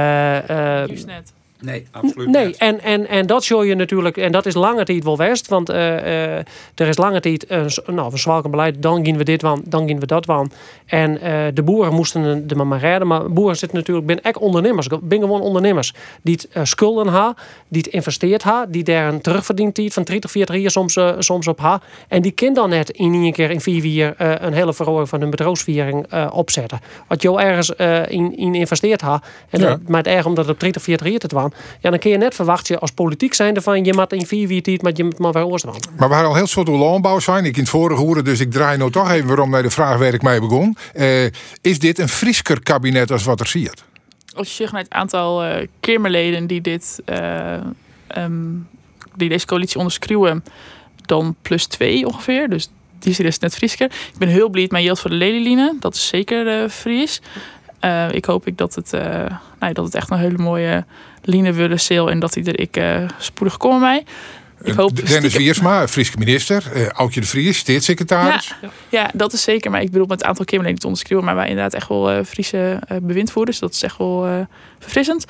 uh, net. Nee, absoluut nee, niet. En, en, en dat show je natuurlijk, en dat is lange tijd wel west, want uh, uh, er is lange tijd een, nou, een beleid, dan gaan we dit van, dan gaan we dat van. En uh, de boeren moesten de maar redden, maar boeren zitten natuurlijk, ben echt ondernemers, ben gewoon ondernemers, die het schulden ha, die het investeert ha, die daar een terugverdiend tijd van 30, 40 jaar soms, soms op ha, en die kind dan net in één keer in vier jaar een hele verhoging van hun bedrijfsviering opzetten. Wat je ergens in, in investeert ha, en ja. maar het erg omdat het op 30, 40 jaar te ja, dan kun je net verwachten als politiek zijn van je moet in vier tijd, maar je moet maar weer oorstaan. Maar we hadden al heel soort landbouw zijn. Ik in het vorige horen, dus ik draai nou toch even waarom naar de vraag waar ik mee begon. Uh, is dit een frisker kabinet als wat er ziet? Als je zegt naar het aantal uh, Kamerleden die dit, uh, um, die deze coalitie onderschreeuwen, dan plus twee ongeveer. Dus die is dus net frisker. Ik ben heel blij met mijn voor de Lelyline. Dat is zeker uh, Fries. Uh, ik hoop ik dat, het, uh, nou, dat het echt een hele mooie line willen sale en dat hij er ik uh, spoedig kom mij. Ik hoop Dennis stiekem... Wiersma, Friese minister. Uh, Aukje de Vries, staatssecretaris. Ja, ja, dat is zeker. Maar ik bedoel met het aantal Kimberley niet onderschreeuwen. Maar wij inderdaad echt wel uh, Friese bewindvoerders. Dat is echt wel verfrissend.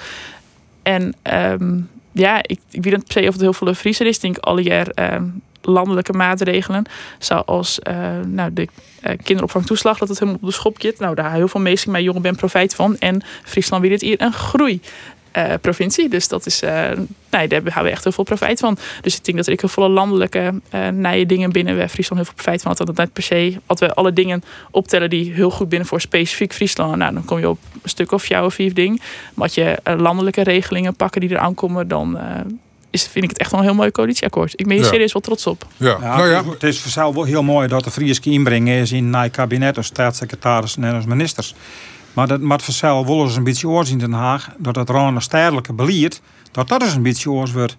En um, ja, ik, ik weet niet per se of het heel veel Friese is. Ik denk alle jaar um, landelijke maatregelen. Zoals uh, nou, de uh, kinderopvangtoeslag, dat het helemaal op de schop zit. Nou, daar heel veel mensen mijn jongen ben profijt van. En Friesland weer dit hier een groei. Uh, provincie. Dus dat is, uh, nee, daar hebben we echt heel veel profijt van. Dus ik denk dat er heel veel landelijke uh, nije dingen binnen Friesland heel veel profijt van had. Dat net per se, als we alle dingen optellen die heel goed binnen voor specifiek Friesland, nou, dan kom je op een stuk of jou of vier ding. Maar als je landelijke regelingen pakken die er aankomen, dan is, vind ik het echt wel een heel mooi coalitieakkoord. Ik ben hier ja. serieus wel trots op. Ja. ja nou ja. Het is voor zelf wel heel mooi dat de Friese inbrengen is in het kabinet als staatssecretaris en als ministers. Maar dat moet vanzelf wel eens een beetje oors in Den Haag. Dat het rond stedelijke beleid, dat dat eens een beetje oors wordt.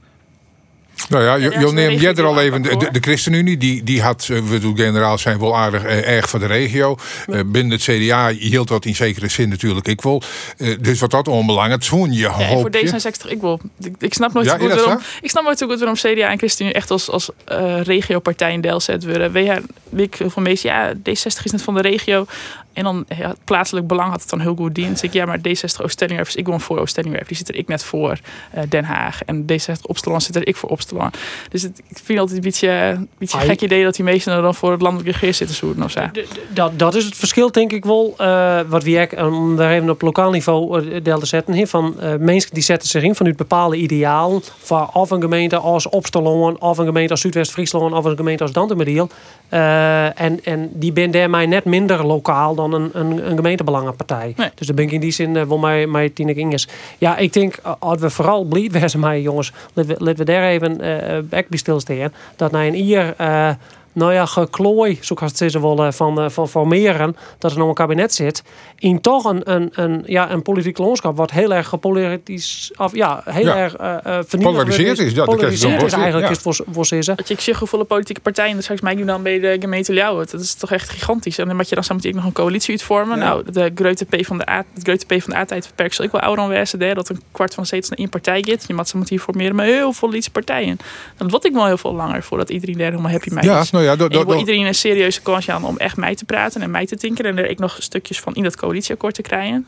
Nou ja, je, je neemt jij er al even. De, de, ChristenUnie, die, die had, we doen generaal zijn wel aardig eh, erg voor de regio. Uh, binnen het CDA hield dat in zekere zin natuurlijk ik wel. Uh, dus wat dat onbelangrijk. Zo'n je ja, voor D66 ik wil. Ik, ik snap nooit ja, goed waarom. Ik snap nooit zo goed waarom CDA en ChristenUnie echt als, als uh, regiopartij in Delzet willen. Weet je, ik van meest, ja, D60 is net van de regio. En dan ja, het plaatselijk belang had het dan heel goed dienst. Ik ja, maar D60 Oost-Stellingwerf ik woon voor Oost-Stellingwerf. Die zit er ik net voor uh, Den Haag. En D60 Opsteland zit er ik voor Opsteland. Dus het, ik vind altijd een beetje, een beetje gek idee dat die meesten dan voor het landelijk regeer zitten zoeken of zo. Dat, dat is het verschil denk ik wel. Uh, wat wie ik, om daar even op lokaal niveau uh, deel te zetten. Van uh, mensen die zetten zich in vanuit bepaalde idealen. Van of een gemeente als Opsteland, of een gemeente als Zuidwest-Friesland, of een gemeente als Dantemediel. en, en die ben daarmee net minder lokaal dan een, een, een gemeentebelangenpartij. Nee. Dus daar ben ik in die zin uh, wel mij, mij Tineke Inges. Ja, ik denk, als we vooral blij zijn, mij jongens, laten we, laten we daar even uh, bij stilstaan. Dat na een ier nou ja, geklooi, zoals het ze willen, van, van formeren, dat er nog een kabinet zit, in toch een, een, een, ja, een politiek landschap wat heel erg gepolariseerd of ja, heel ja. erg uh, Polariseerd is, dat polariseerd is eigenlijk, ja. is voor, voor ze. Dat je, ik zeg hoeveel politieke partijen, dat straks mij nu dan bij de gemeente Ljouwen, dat is toch echt gigantisch. En dan moet je dan samen nog een coalitie uitvormen. Ja. Nou, de grote P van de A, de grote P van de A-tijd verperkt zal ik wel ouder wezen, dat een kwart van steeds naar één partij gaat. Je moet ze hier formeren met heel veel lietse partijen. Dan wat ik wel heel veel langer voordat iedereen daar helemaal happy mee is. Ja, nou ja, dat, dat, iedereen een serieuze kans aan om echt mij te praten en mij te tinkeren. En er ik nog stukjes van in dat coalitieakkoord te krijgen.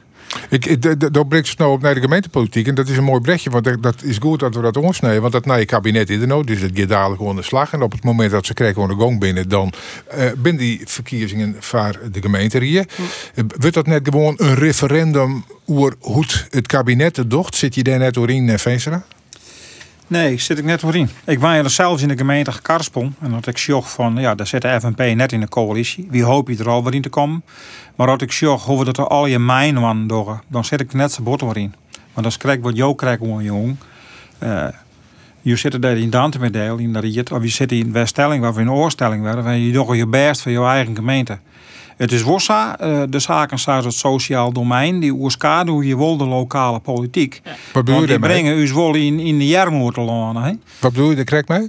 Ik, ik, dat brengt het nou op naar de gemeentepolitiek. En dat is een mooi brechtje, want dat is goed dat we dat onsnijden. Want dat na je kabinet is er nou, dus het gaat dadelijk gewoon de slag. En op het moment dat ze krijgen gewoon de gong binnen, dan uh, binnen die verkiezingen van de gemeente hier. Hm. Wordt dat net gewoon een referendum over hoe het kabinet het docht? Zit je daar net doorheen, Veenstra? Nee, zit ik net voor in. Ik woon er zelfs in de gemeente Karspel. En dat ik zag van, ja, daar zit de FNP net in de coalitie. Wie hoop je er al weer in te komen? Maar dat ik zag hoe we dat er al je mijn wan door, dan zit ik net zo bot in. Want dan krijg wat jou krijgt, jong. Uh, je zit daar in Dante met deel, in de of je zit in Weststelling, waar we in Oorstelling en je doet je best voor je eigen gemeente. Het is Wossa, uh, de zaken staat het sociaal domein, die hoe je wil de lokale politiek. Ja. Wat bedoel je die brengen u wel in, in de jarmoertelonen. Wat bedoel je, daar krijg mij?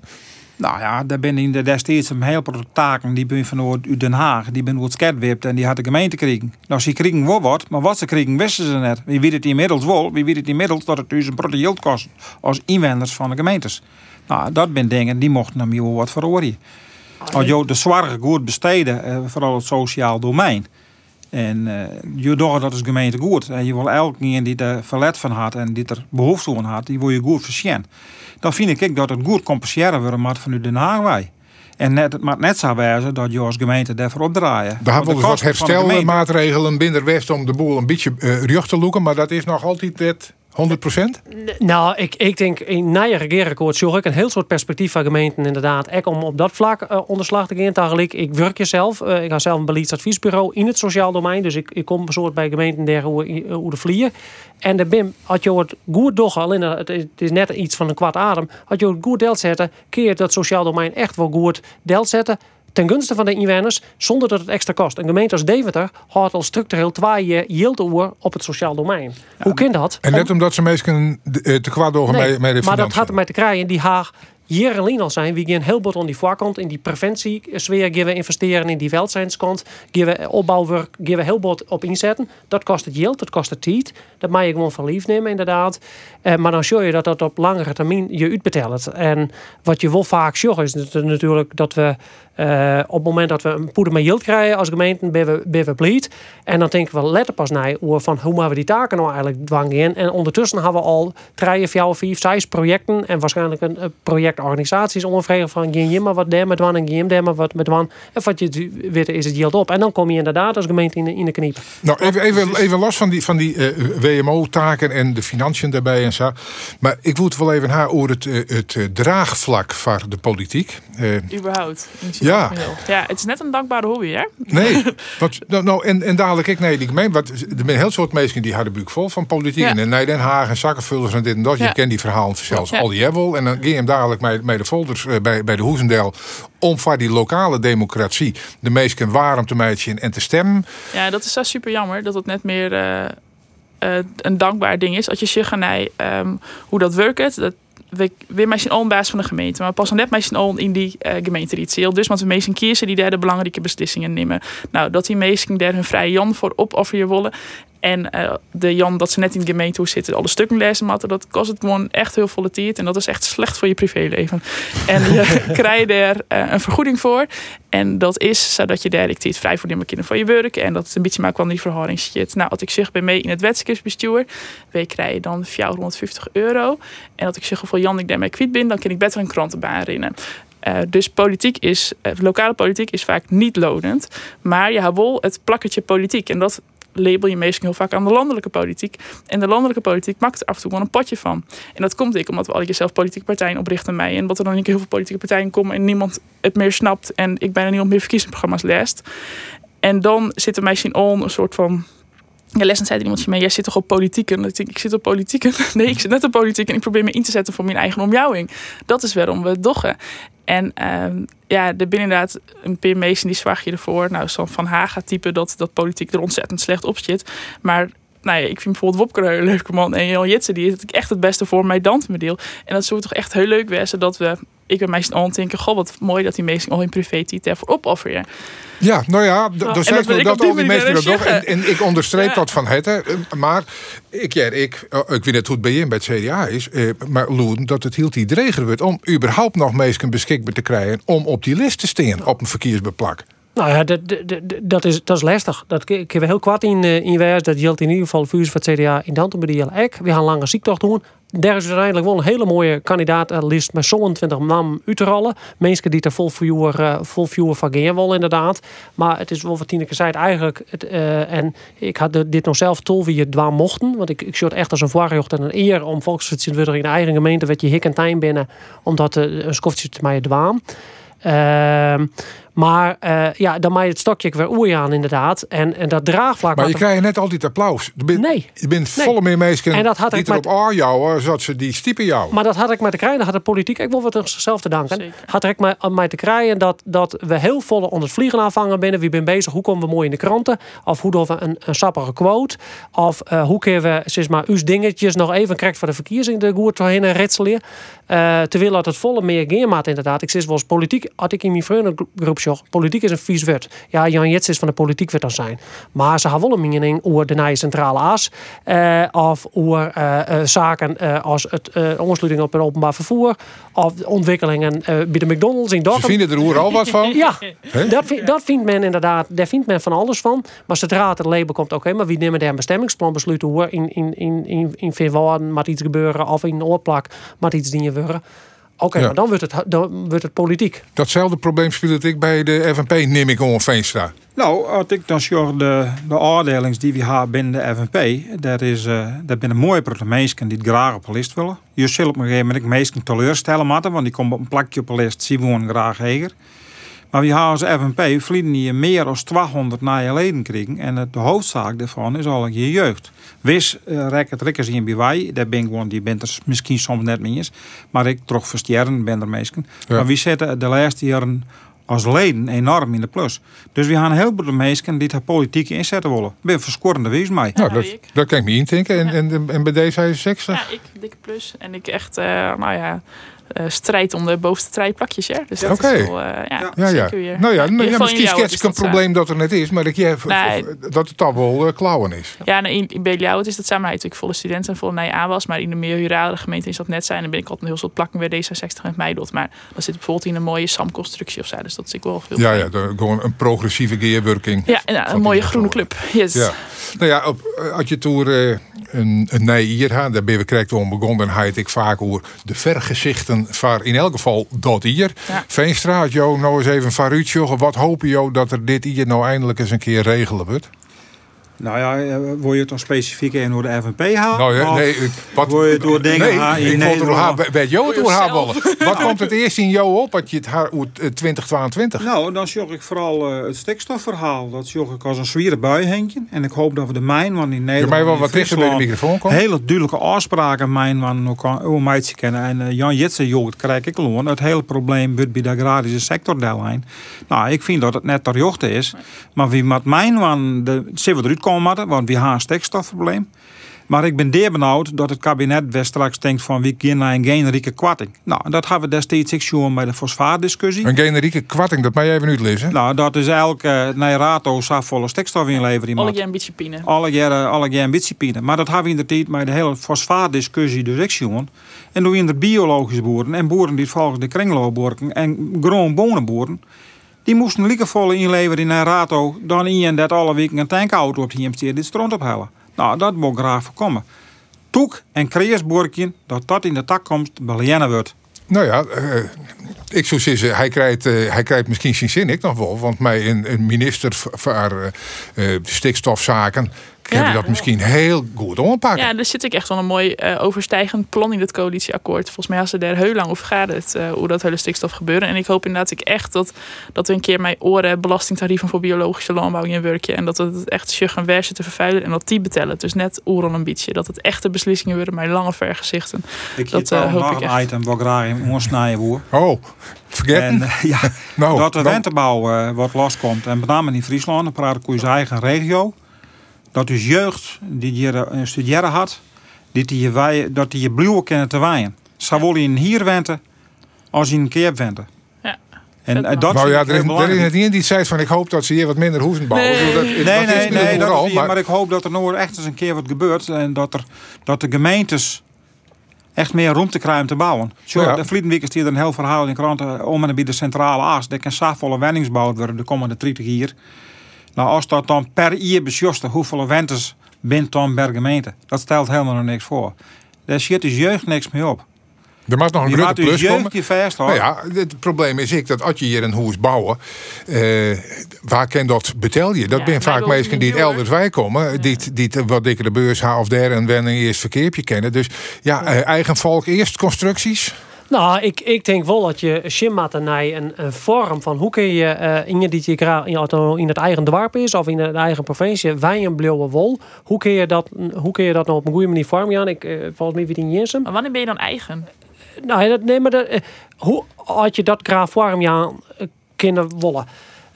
Nou ja, daar ben in de destijds een heel paar taken die ben vanuit Den Haag, die ben wordt sketwipt en die had de gemeente kregen. Nou, ze kregen wel wat, maar wat ze kregen wisten ze net. Wie weet het inmiddels wel, wie weet het inmiddels dat het dus een grote kost als inwoners van de gemeentes. Nou, dat ben dingen die mochten naar mij wel wat verhoren. Als je de zorg goed besteden, eh, vooral het sociaal domein. En uh, je doet dat als gemeente goed. En je wil elke die er verlet van had en die er behoefte aan had, die wil je goed verzien. Dan vind ik dat het goed compenseren wordt maar van Den Haag wij. En net, het mag net zo wijzen dat je als gemeente daarvoor opdraaien. We hebben dus wat herstelmaatregelen binnen West om de boel een beetje uh, te loeken, maar dat is nog altijd het 100% Nou, ik, ik denk in je regeerakkoord zorg ik een heel soort perspectief van gemeenten inderdaad. Ook om op dat vlak uh, onderslag te gaan. Ik werk jezelf. Uh, ik ga zelf een beleidsadviesbureau in het sociaal domein. Dus ik, ik kom een soort bij gemeenten der hoe, hoe de vliegen. En de BIM, had je het goed doch, alleen het is net iets van een kwart adem. Had je het goed deel zetten, keer dat sociaal domein echt wel goed deel zetten ten gunste van de inwoners zonder dat het extra kost. Een gemeente als Deventer houdt al structureel twee yield op het sociaal domein. Hoe kind dat? En net omdat ze meestal eh, te kwaad door nee, met, de Maar dat gaat er met te krijgen. Die Haag hier alleen al zijn. We gaan heel bot aan die voorkant, in die preventiesfeer gaan we investeren, in die welzijnskant, gaan we opbouwwerk, gaan we heel bot op inzetten. Dat kost het yield, dat kost het tijd. Dat mag je gewoon van lief nemen inderdaad. Eh, maar dan zie je dat dat op langere termijn je uitbetelt. En wat je wel vaak ziet is natuurlijk dat we uh, op het moment dat we een poeder met yield krijgen als gemeente, ben we, ben we. En dan denken we letter pas naar van hoe maken we die taken nou eigenlijk dwangen En ondertussen hebben we al drie, vier, vijf, zes projecten en waarschijnlijk een, projectorganisaties onvregen van geen je maar wat daar met wan en geen daar maar wat met wan. En wat je weet is het yield op. En dan kom je inderdaad als gemeente in de, in de kniep. Nou, even, even, even los van die, van die uh, eh, WMO-taken en de financiën daarbij en zo. Maar ik wil het wel even haar over het, uh, het draagvlak van de politiek. Überhaupt. Ja. Ja, het is net een dankbare hobby, hè? Nee, wat, nou, nou, en, en dadelijk ik, nee, ik meen, wat, er zijn heel soort mensen die hadden buik vol van politiek. Ja. En nee, Den Haag en zakkenvullers en dit en dat. Je kent die verhalen zelfs al die hebben En dan ging je hem dadelijk met, de folders uh, bij, bij de Hoezendel om voor die lokale democratie de meesten warm te meiden en te stemmen. Ja, dat is zo super jammer dat het net meer uh, uh, een dankbaar ding is. Als je zegt um, hoe dat werkt, dat we, we zijn al baas van de gemeente, maar pas net zijn al in die uh, gemeente ritueel. Dus want we meesten kiezen die daar de belangrijke beslissingen nemen. Nou, dat die meesten daar hun vrije Jan voor opofferen willen. En uh, de Jan dat ze net in de gemeente zitten, alle stukken lezen matten, dat kost het gewoon echt heel volle tijd. En dat is echt slecht voor je privéleven. en je krijgt daar uh, een vergoeding voor. En dat is zodat je daar tijd vrij voor nemen kunnen van je werk. En dat het een beetje maakt van die verhouding zit. Nou, als ik zeg bij mee in het wetenschappsbestuur, we krijgen dan 450 euro. En dat ik zeg voor Jan ik daarmee kwijt ben, dan kan ik beter een krantenbaan rennen. Uh, dus politiek is, uh, lokale politiek is vaak niet lonend. Maar je hebt wel het plakketje politiek. En dat label je meestal heel vaak aan de landelijke politiek. En de landelijke politiek maakt er af en toe gewoon een potje van. En dat komt ik omdat we al jezelf politieke partijen oprichten mij. En wat er dan niet heel veel politieke partijen komen en niemand het meer snapt. En ik bijna niemand meer verkiezingsprogramma's leest. En dan zit er misschien al een soort van ja, lessen zei iemand mee, jij zit toch op politiek? En ik denk, ik zit op politiek. Nee, ik zit net op politiek en ik probeer me in te zetten voor mijn eigen omjouwing. Dat is waarom we het doggen. En uh, ja, er binnen een paar mensen die zwaag je ervoor. Nou, zo'n Van Haga type dat, dat politiek er ontzettend slecht op zit. Maar nou ja, ik vind bijvoorbeeld Wopke een leuke man. En Jan Jitsen, die is echt het beste voor mij deel. En dat zou toch echt heel leuk wezen dat we... Ik ben meestal aan het denken, goh, wat mooi dat die mensen al in privé die daarvoor opofferen. Ja, nou ja, zijn dat, dat al die mensen dat. En, en, ik onderstreep dat van het. Hè. Maar ik, ja, ik, oh, ik weet het hoe het bij je bij het CDA is. Eh, maar Loen, dat het hield iedereen wordt om überhaupt nog mensen beschikbaar te krijgen om op die list te staan op een verkeersbeplak. Nou ja, dat, is, dat is lastig. Dat kun kun we heel kwart in, eh, in. Dat geldt in ieder geval voor het CDA in Dantenbediel ook. We gaan lange ziektocht doen. Daar is uiteindelijk wel een hele mooie kandidaatlijst met 27 namen uit te. Mensen die er vol vuur, eh, vol vuur van gaan wel inderdaad. Maar het is wel wat Tineke zei, eigenlijk. Het, eh, en ik had de- dit nog zelf tol wie je dwaan mochten. Want ik, ik zie echt als een voorrecht en een eer om volksvertegenwoordiger in de eigen gemeente, wat je hik en tijn binnen, omdat uh, een skofje te mij dwaan. Ehm, maar eh, ja, dan maak je het stokje weer oei aan inderdaad. En, en dat draagvlak... Maar je er- krijgt net altijd applaus. Je bent, Nee. Je bent Nee. volle meer mensen En dat had die ik erop met- aanjouwen, zodat ze die stiepen jou. Maar dat had ik met de krijgen, had de politiek ook wel wat aan zichzelf te danken. Zeker. Had ik mij, aan mij te krijgen dat, dat we heel volle onder het vliegen aanvangen binnen. Wie ben bezig? Hoe komen we mooi in de kranten? Of hoe doen we een, een sappige quote? Of eh, hoe kunnen we, zeg maar, uw dingetjes nog even krijgt voor de verkiezing de goer doorheen ritselen? Eh terwijl dat het volle meer geermaat inderdaad. Ik zeg wel eens politiek, had ik in mijn vriendengroep politiek is een vies woord. Ja, Jan Jets is van de politiek werd dan zijn. Maar ze hebben wel een mening over de nieuwe centrale as. eh, of over eh, eh, zaken eh, als het eh ondersluiting op het openbaar vervoer. Of ontwikkelingen eh, bij de McDonald's in Ze Dokkum. vinden er al wat van. Ja, dat, dat vindt men inderdaad, daar vindt men van alles van. Maar zodra het label komt, oké, maar wie nemen daar een bestemmingsplan besluiten hoe in, in, in, in, in iets gebeuren of in een oorplak moet iets dingen gebeuren. Oké, Ja. maar dan wordt, het, dan wordt het politiek. Datzelfde probleem speelde ik bij de FNP, neem ik om Veenstra. Nou, als ik dan zie de, de die we hebben binnen de FNP, dat, is, eh dat zijn mooie mensen die het graag op de lijst willen. Je zult op een gegeven moment mensen teleurstellen moeten, want die komen op een plakje op de lijst, wonen graag heger. Maar we hebben als FNP verleden hier meer dan 200 nieuwe leden kregen. En het- de hoofdzaak daarvan is al je jeugd. Wis uh, rek het rikkers in bij wij. Daar ben ik gewoon, die bent er misschien soms net mee eens. Maar ik toch versterren ben er mensen. Ja. Maar wie zetten de laatste jaren als leden enorm in de plus. Dus we gaan heel veel mensen die daar politiek inzetten willen. Ben je verscorende wees mij. Nou, dat, ik. dat kan ik me intinken. En, en, en bij D66? Ja, ik dikke plus. En ik echt, eh, nou ja, eh, strijd om de bovenste. Ja. Dus dat Oké. is wel, eh, ja, Ja. Ja, zeker weer. Nou ja, ieder ja, misschien schets ik een eh, probleem dat er net is, maar dat, je, Nee. dat het dan wel eh, klauwen is. Ja, nou, in, in Beliau, het is dat samen natuurlijk volle studenten en volle nee aan was. Maar in de meer rurale gemeenten is dat net zijn. Dan ben ik altijd een heel soort plakken bij D66 en Meidot. Maar dat zit bijvoorbeeld in een mooie SAM-constructie of zo. Dus dat is ik wel veel Ja, ja, de- gewoon een progressieve geerwerking. Ja, een mooie groene club. Yes. Ja. Nou ja, op, eh, als je toer eh, een, een nee hier daar ben we krijgt om begonnen, dan haait ik vaak over de vergezichten in elk geval dat hier. Ja. Veenstra, had jou nou eens even van Ruud, wat hopen jou dat er dit hier nou eindelijk eens een keer regelen wordt? Nou ja, eh, wil je het dan specifiek in door de FNP halen? Nou nee, wat wil je het door dingen nee, halen in ik Nederland? haar, bij jou het door haar willen. Wat komt het eerst in jou op, dat je het haar uit eh, 2022? Nou, dan zorg ik vooral eh, het stikstofverhaal. Dat zorg ik als een zwiere bui henkje. En ik hoop dat we de mijn, want in Je Nederland... mij wel wat dichter bij de microfoon komen. Hele duidelijke afspraken mijn van hoe meidje kennen. En Jan Jitsen, joh, het krijg ik gewoon. Het hele probleem wordt bij de agrarische sector daarlijn. Nou, ik vind dat het net ter jochte is. Maar wie met mijn van de zien we eruit komen moeten, want we hebben een stikstofprobleem. Maar ik ben deer benauwd dat het kabinet weer straks denkt van wie gaan naar een generieke kwarting. Nou, dat hebben we destijds ik zien bij de fosfaatdiscussie. Een generieke kwarting, dat mag je even uitlezen. Nou, dat is elke uh, rato volle stikstof inleveren. Alle jaren, alle jaren een beetje pine. Maar dat hebben we in de tijd met de hele fosfaatdiscussie dus ook zien. En toen in de biologische boeren en boeren die volgens de kringloopboeren en gewoon bonenboeren. Die moesten liekevolle inleveren in een rato dan in dat alle weken een tankauto op die hem dit strand ophalen. Nou, dat moet graag voorkomen. Toek en kreersboerkje dat dat in de takkomst belennen wordt. Nou ja, eh, ik zou zeggen, hij krijgt, eh, hij krijgt misschien zijn zin, ik nog wel. Want mij een, minister voor eh, stikstofzaken Ja, je dat misschien heel goed aanpakken. Ja, er zit ik echt wel een mooi eh, overstijgend plan in het coalitieakkoord. Volgens mij als ze daar heel lang over vergaderd eh hoe dat hele stikstof gebeuren. En ik hoop inderdaad ik echt dat, dat we een keer mijn oren belastingtarieven voor biologische landbouw in werkje. En dat het echt sjuk gaan werzen te vervuilen. En dat die betellen. Dus net oren een beetje. Dat het echte beslissingen worden, maar lange vergezichten. Ik Dat, dat, eh, hoop nog ik een echt. item wat graag in ons snijden hoor. Oh, vergeten? En ja, nou, dat de renterbouw eh, wat loskomt. En met name in Friesland, dan praat ik over zijn eigen regio. Dat dus jeugd die hier eh, studeren had, die die wij, dat die je blijven kennen te waaien. Willen in hier wenten als in een keer wenten. Ja, En eh, dat nou ja, er is, er het niet die zei van ik hoop dat ze hier wat minder hoeven bouwen. Nee. Dat, Nee, dat nee, nee, dat hier, maar- maar ik hoop dat er nou echt eens een keer wat gebeurt. En dat, er, dat de gemeentes echt meer ruimte krijgen om te bouwen. Zo, Ja. De verleden week is hier een heel verhaal in de krant eh, om en bij de centrale as. Er kan wenningen gebouwd worden de komende 30 jaar. Nou, als dat dan per jaar besjost, hoeveel wentes bent dan per gemeente? Dat stelt helemaal nog niks voor. Daar zit dus jeugd niks mee op. Er mag nog een Je grote maakt dus plus komen. jeugd je vast hoor. Nou ja, het probleem is ik dat als je hier een huis bouwen, eh, waar kan dat betel je? Dat Ja, zijn wij vaak mensen die elders wij komen, die, het- die het wat dikkere beurs of der en wenning eerst verkeerpje kennen. Dus ja, eh, eigen volk eerst constructies. Nou, ik, ik denk wel dat je Shimmatten naar een, een vorm van hoe kun je eh, in je die je graag in, het- in het eigen dorp is of in de eigen provincie wij een blauwe wol. Hoe kun je dat, hoe kun je dat nou op een goede manier vormen? Jan? Ik, eh, volgens mij weet ik niet eens. Maar wanneer ben je dan eigen? Nou, dat, nee, maar dat, eh, hoe had je dat graag vorm kunnen wollen?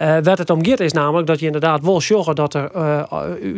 Eh wat het om gaat is namelijk dat je inderdaad wil zorgen dat er eh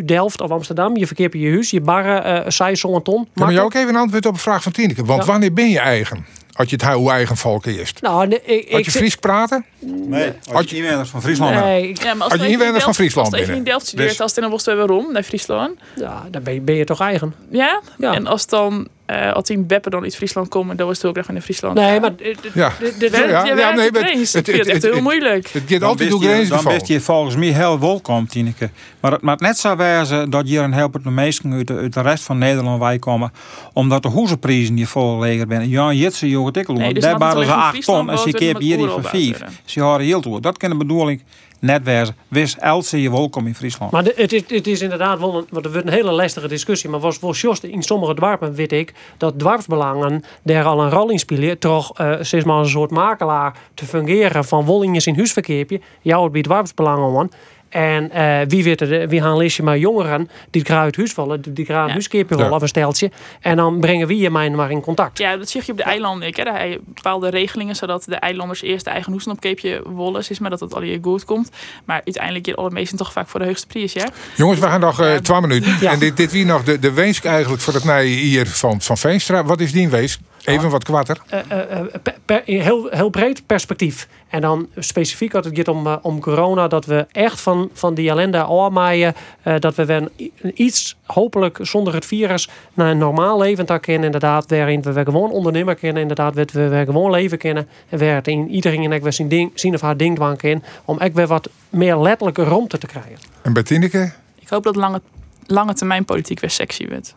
Delft of Amsterdam, je verkeert je huis, je barren, eh zij zo'n ton. Kan je ook even een antwoord op een vraag van Tineke? Want Ja. wanneer ben je eigen? Als je het hoe eigen volk eerst. Nou, nee, ik, Had ik je Fries praten? Nee, als je inwoners van Friesland. Nee, ik- Ja, maar Als je inwoners van Delft- Friesland Als je in. Delft studeert, Dus- als het in een waarom, naar Friesland. ja, dan ben je, ben je toch eigen. Ja? Ja. En als dan, eh als die Beppe dan uit Friesland komen, dan was het ook graag in Friesland. Nee, maar Ja. maar ik het- vind het het- echt heel moeilijk. Het gaat Dan altijd door je- Dan best je volgens mij heel welkom, Tineke. Maar het maakt net zo wijzen dat hier een heleboel de meesten uit de, uit de rest van Nederland wij komen. Omdat de hoezenprijzen hier vol leger zijn. Ja, jitse jonge tikkel. Nee, want dus daar waren ze alleen in 8 ton en ze keer hier het 5. oorlog Ze horen heel toe. Dat kan de bedoeling net wijzen. Wis else je welkom in Friesland. Maar het, is, het is inderdaad wel een, er wordt een hele lastige discussie. Maar was wel juist in sommige dorpen weet ik dat dwarfsbelangen daar al een rol in spelen. Toch maar een soort makelaar te fungeren van wollinges in huisverkeerpje. Jou het bij dwarfsbelangen man. En eh, wie weet er, wie gaan leesje maar jongeren die graag uit huis vallen, die graag Ja. willen of een steltje. En dan brengen we je mij maar in contact. Ja, dat zie je op de eilanden. Ik, hè. Heb je bepaalde regelingen zodat de eilanders eerst de eigen hoesten op keepje wollen. Is maar dat het al hier goed komt. Maar uiteindelijk je alle meesten toch vaak voor de hoogste prijs. Ja? Jongens, we gaan nog 12 minuten. Ja. En dit, dit wie nog de, de weesk eigenlijk voor het nijden hier van, van Veenstra. Wat is die wees? Even wat kwatter. eh, eh, eh, per- per- in heel, heel breed perspectief. En dan specifiek als het gaat om, om corona, dat we echt van, van die ellende afmaaien. eh dat we weer een- iets, hopelijk zonder het virus, naar een normaal leven daar kunnen. Inderdaad, waarin we weer gewoon ondernemer kunnen. Inderdaad, we weer gewoon leven kunnen. En waar het in iedereen en weer zijn, ding, zien of haar ding dwang in. Om echt weer wat meer letterlijke romte te krijgen. En bij Tineke, Ik hoop dat lange, lange termijn politiek weer sexy wordt.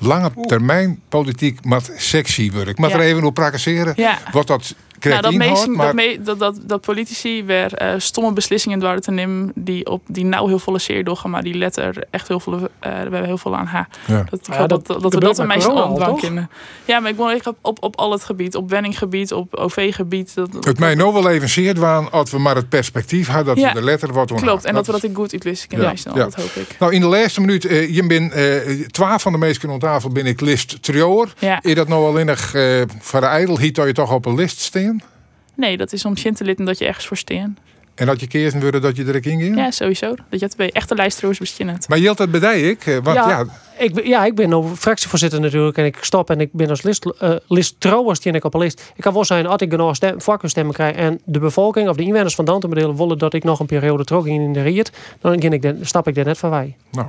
Lange termijn politiek met sexy werk. Maar er even op praktiseren. Ja. Wat dat Nou, dat, meesten- maar dat, me- dat, dat, dat politici weer eh, stomme beslissingen door te nemen die, op, die nou heel veel zeer doorgaan, maar die letter echt heel veel, eh we hebben heel veel aan haar. Ja. Dat, Ja, dat, dat dat, dat, we dat een met meisje corona al, ontdrank toch? kunnen. Ja, maar ik wil echt op, op, op al het gebied, op wenninggebied, op OV-gebied. Dat, het mij nou wel even zeer waan als we maar het perspectief hadden dat Ja. we de letter wat doen. Klopt, en dat we dat ik goed uitwisten kunnen Ja, dat hoop ik. Nou, in de laatste minuut, eh, je bent eh twaalf van de meesten aan tafel ben ik list trioor. Ja. Is dat nou alleen nog eh voor de ijdelheid dat je toch op een list staan? Nee, dat is om zin te litten dat je ergens voor steen. En dat je keerst wilde dat je er in ging? Ja, sowieso. Dat je het bij echte lijstroos bestinnen. Maar Jilt, dat bedij ik. eh, Want ja, Ja. Ik, ben- ja, ik ben nou fractievoorzitter natuurlijk en ik stop en ik ben als list, eh list trouwens die ik op een list. Ik kan wel zijn als ik genoeg stem, vakenstemmen krijg en de bevolking of de inwoners van Dantemodelen willen dat ik nog een periode terug in in de riet, dan ging ik de, stap ik er net van wij. nou,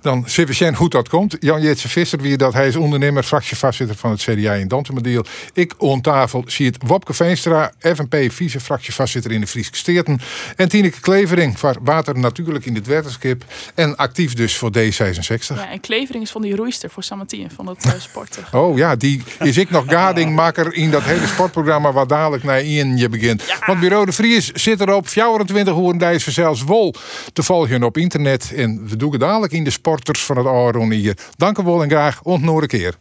dan we hoe dat komt. Jan Jetse Visser, wie dat, hij is ondernemer, fractievoorzitter van het CDA in Dantemodeel. Ik on tafel zie het Wopke Veenstra, FNP, vice-fractievoorzitter in de Friese Steerten. En Tineke Klevering van Water Natuurlijk in het Wetenschap. En actief dus voor D66. Ja, en Klevering is van die roeister voor Samatien, van het eh, sporten. Oh ja, die is ik nog gadingmaker in dat hele sportprogramma waar dadelijk naar Ian je begint. Want Bureau de Vries zit erop 24 uur en voor zelfs wol te volgen op internet. En we doen het dadelijk in de sporters van het Aron hier. Dank u wel en graag ontnoor een keer.